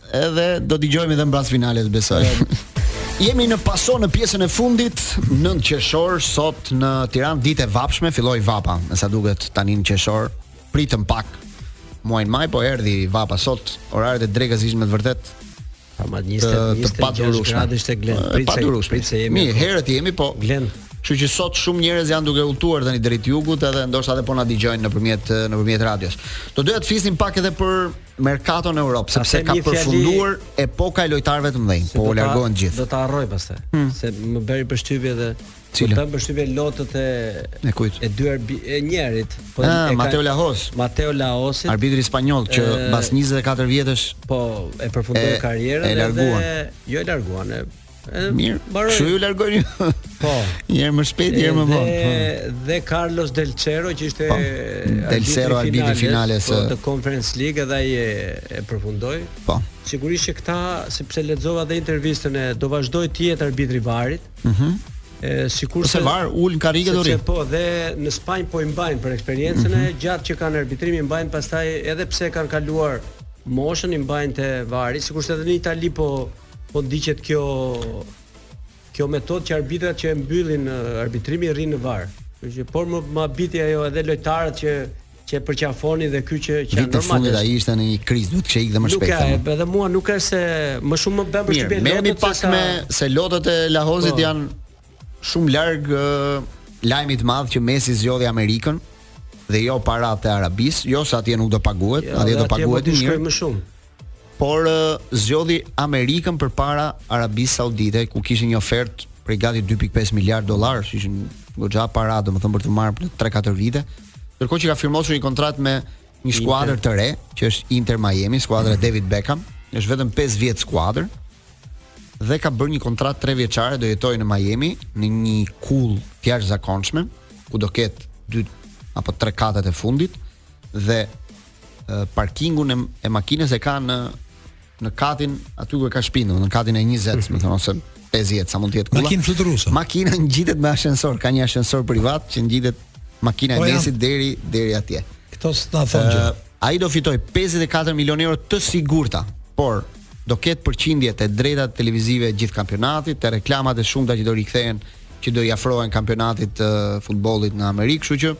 Edhe do dëgjojmë edhe mbas finales besoj. Jemi në Pason në pjesën e fundit, 9 qershor sot në Tiranë, ditë e vapshme, filloi vapa. Me sa duket tani në qershor, pritëm pak muajin maj, po erdhi vapa sot. Oraret e drekës ishin me të vërtet Pa ma 20 të, të 26 padurueshme. gradë ishte Blend. E, Prit se- padurueshme. prit se jemi. Mirë, herët jemi, po Blend. Kështu që sot shumë njerëz janë duke udhëtuar tani drejt jugut edhe ndoshta edhe po na dëgjojnë nëpërmjet nëpërmjet radios. Do doja të flisnim pak edhe për merkaton në Europë sepse ka përfunduar epoka e lojtarëve të mëdhenj, po largohen të gjithë. Do ta harroj pastaj. Hmm. Se më bëri përshtypje dhe Cilë? përshtypje lotët e e kujt? E dy arbi... e njërit, po A, ah, e Mateu Lahoz. Mateu Lahoz, arbitri spanjoll që mbas 24 vjetësh po e përfundoi karrierën e larguan. Dhe... Jo e larguan, e Mirë. Kështu ju largoni. Po. Një herë më shpejt, një herë më vonë. Dhe, po. dhe Carlos Del Cerro që ishte po. Del Cerro arbitri i finales po, të Conference League dhe ai e, e përfundoi. Po. Sigurisht që këta sepse lexova dhe intervistën e do vazhdojë të jetë arbitër i VAR-it. Mhm. Mm e sigurt se VAR ulur në karrige do rrijë. Po dhe në Spanjë po i mbajnë për eksperiencën mm -hmm. e mhm. gjatë që kanë në arbitrim i mbajnë pastaj edhe pse kanë kaluar moshën i mbajnë te VAR-i, sikurse edhe në Itali po Po ndiqet kjo kjo metodë që arbitrat që e mbyllin arbitrimin rrinë në VAR. Kështu që por më më biti ajo edhe lojtarët që që përqafonin dhe ky që që normalisht. Fundit ai ishte në një krizë, duhet të ikte më shpejt. Nuk ka, edhe mua nuk ka se më shumë më bën përshtypje lotët. Merremi pak me se lotët e Lahozit po. janë shumë larg lajmit të madh që Messi zgjodhi Amerikën dhe jo paratë e Arabisë, jo se atje nuk do paguhet, jo, atje do paguhet mirë. Atje më shumë. por zgjodhi Amerikën përpara Arabisë Saudite, ku kishin një ofertë prej gati 2.5 miliardë dollarë, që ishin goxha para, domethënë për të marrë 3-4 vite. Ndërkohë që ka firmosur një kontratë me një skuadër të re, që është Inter Miami, skuadra e David Beckham, është vetëm 5 vjet skuadër dhe ka bërë një kontratë 3-vjeçare do jetojë në Miami në një kullë të jashtëzakonshme, ku do ketë 2 apo 3 katet e fundit dhe parkingun e, e makinës e ka në në katin aty ku e ka shpinën, në katin e 20, me thënë ose 50, sa mund të jetë kulla. Makinë fluturuese. Makina ngjitet me ashensor, ka një ashensor privat që ngjitet makina e po Messit deri deri atje. Kto s'na thonë gjë. Ai do fitojë 54 milionë euro të sigurta, por do ketë përqindje te të drejtat televizive gjithë kampionatit, te reklamat e shumta që do rikthehen, që do i afrohen kampionatit të futbollit në Amerikë, kështu që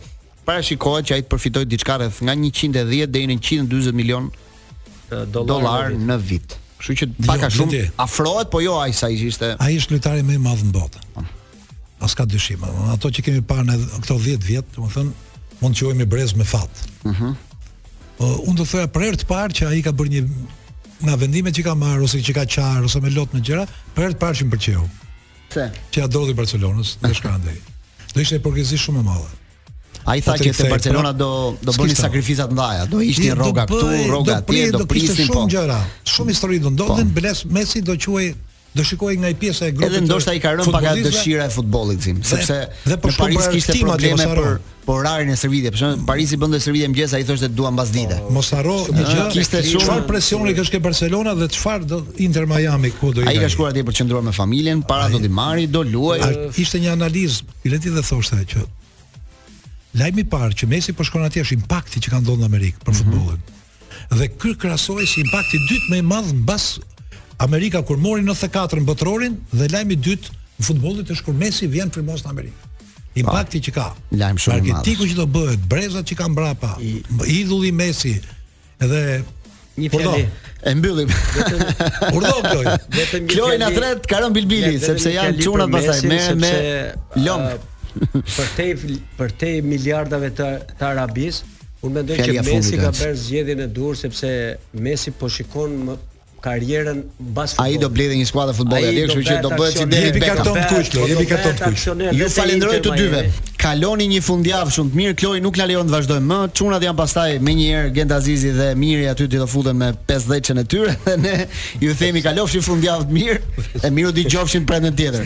Parashikohet që ai të përfitojë diçka rreth nga njëqind e dhjetë deri në njëqind e dyzet milion dollarë në vit. Kështu që jo, pak a shumë afrohet, po jo ai sa ishte. Ai është lojtari më i madh në botë. Po. Po s'ka dyshim, ato që kemi parë në këto 10 vjet, domethënë mund të quhemi brez me fat. Ëh. Uh -huh. uh, unë do thoya për herë të parë që ai ka bërë një nga vendimet që ka marrë ose që ka qarë ose me lot në gjëra, për herë të parë që më pëlqeu. Pse? Që ia drodhi Barcelonës, dhe shkoi andej. Do ishte hipokrizi shumë e madhe. Ai tha që te Barcelona do do bënin sakrifica të mëdha, do ishte rroga këtu, rroga atje, do prisin po. Shumë gjëra, shumë histori do ndodhin, po. Beles Messi do quhej do shikohej nga i pjesa e grupit. Edhe ndoshta i ka rënë pak dëshira e futbollit, sepse dhe në Paris kishte probleme për Po orarin e stërvitjes, për shembull, Parisi bënte stërvitje mëngjes, ai thoshte dua mbas dite. Po, mos harro një gjë, kishte shumë çfarë presioni kish ke Barcelona dhe çfarë do Inter Miami ku do i. Ai ka shkuar atje për të qëndruar me familjen, para do t'i marri, do luaj. Ishte një analizë, i lehtë dhe thoshte që lajmi i parë që Messi po shkon atje është impakti që ka ndodhur në Amerikë për mhm. futbollin. Dhe ky krahasohej si impakti i dytë më i madh mbas Amerika kur mori 94-ën botërorin dhe lajmi i dytë i futbollit është kur Messi vjen firmos në Amerikë. Impakti që ka. Lajm shumë i madh. Marketingu që do bëhet, brezat që kanë mbrapa, idhulli Messi dhe Një fjali. E mbyllim. Urdhëro Kloi. Vetëm një Kloi na thërret, mbaron Bilbili sepse janë çunat pastaj me me lom. Përtej përtej miliardave të, të Arabisë, Unë mendoj që Messi ka bërë zgjedhjen e duhur sepse Messi po shikon më karrierën mbas futbollit. Ai do blejë një skuadër futbolli atje, kështu që do bëhet si David Beckham. Jepi karton të kuq, Klo, jepi karton të kuq. Ju falenderoj të dyve. Kaloni një fundjavë shumë të mirë. Kloi nuk na lejon të vazhdojmë më. Çunat janë pastaj menjëherë Gent Azizi dhe Miri Aliti do futen me 50-shen e tyre dhe ne ju themi kalofshi fundjavë të mirë e mirudëgjofshim të premten tjetër.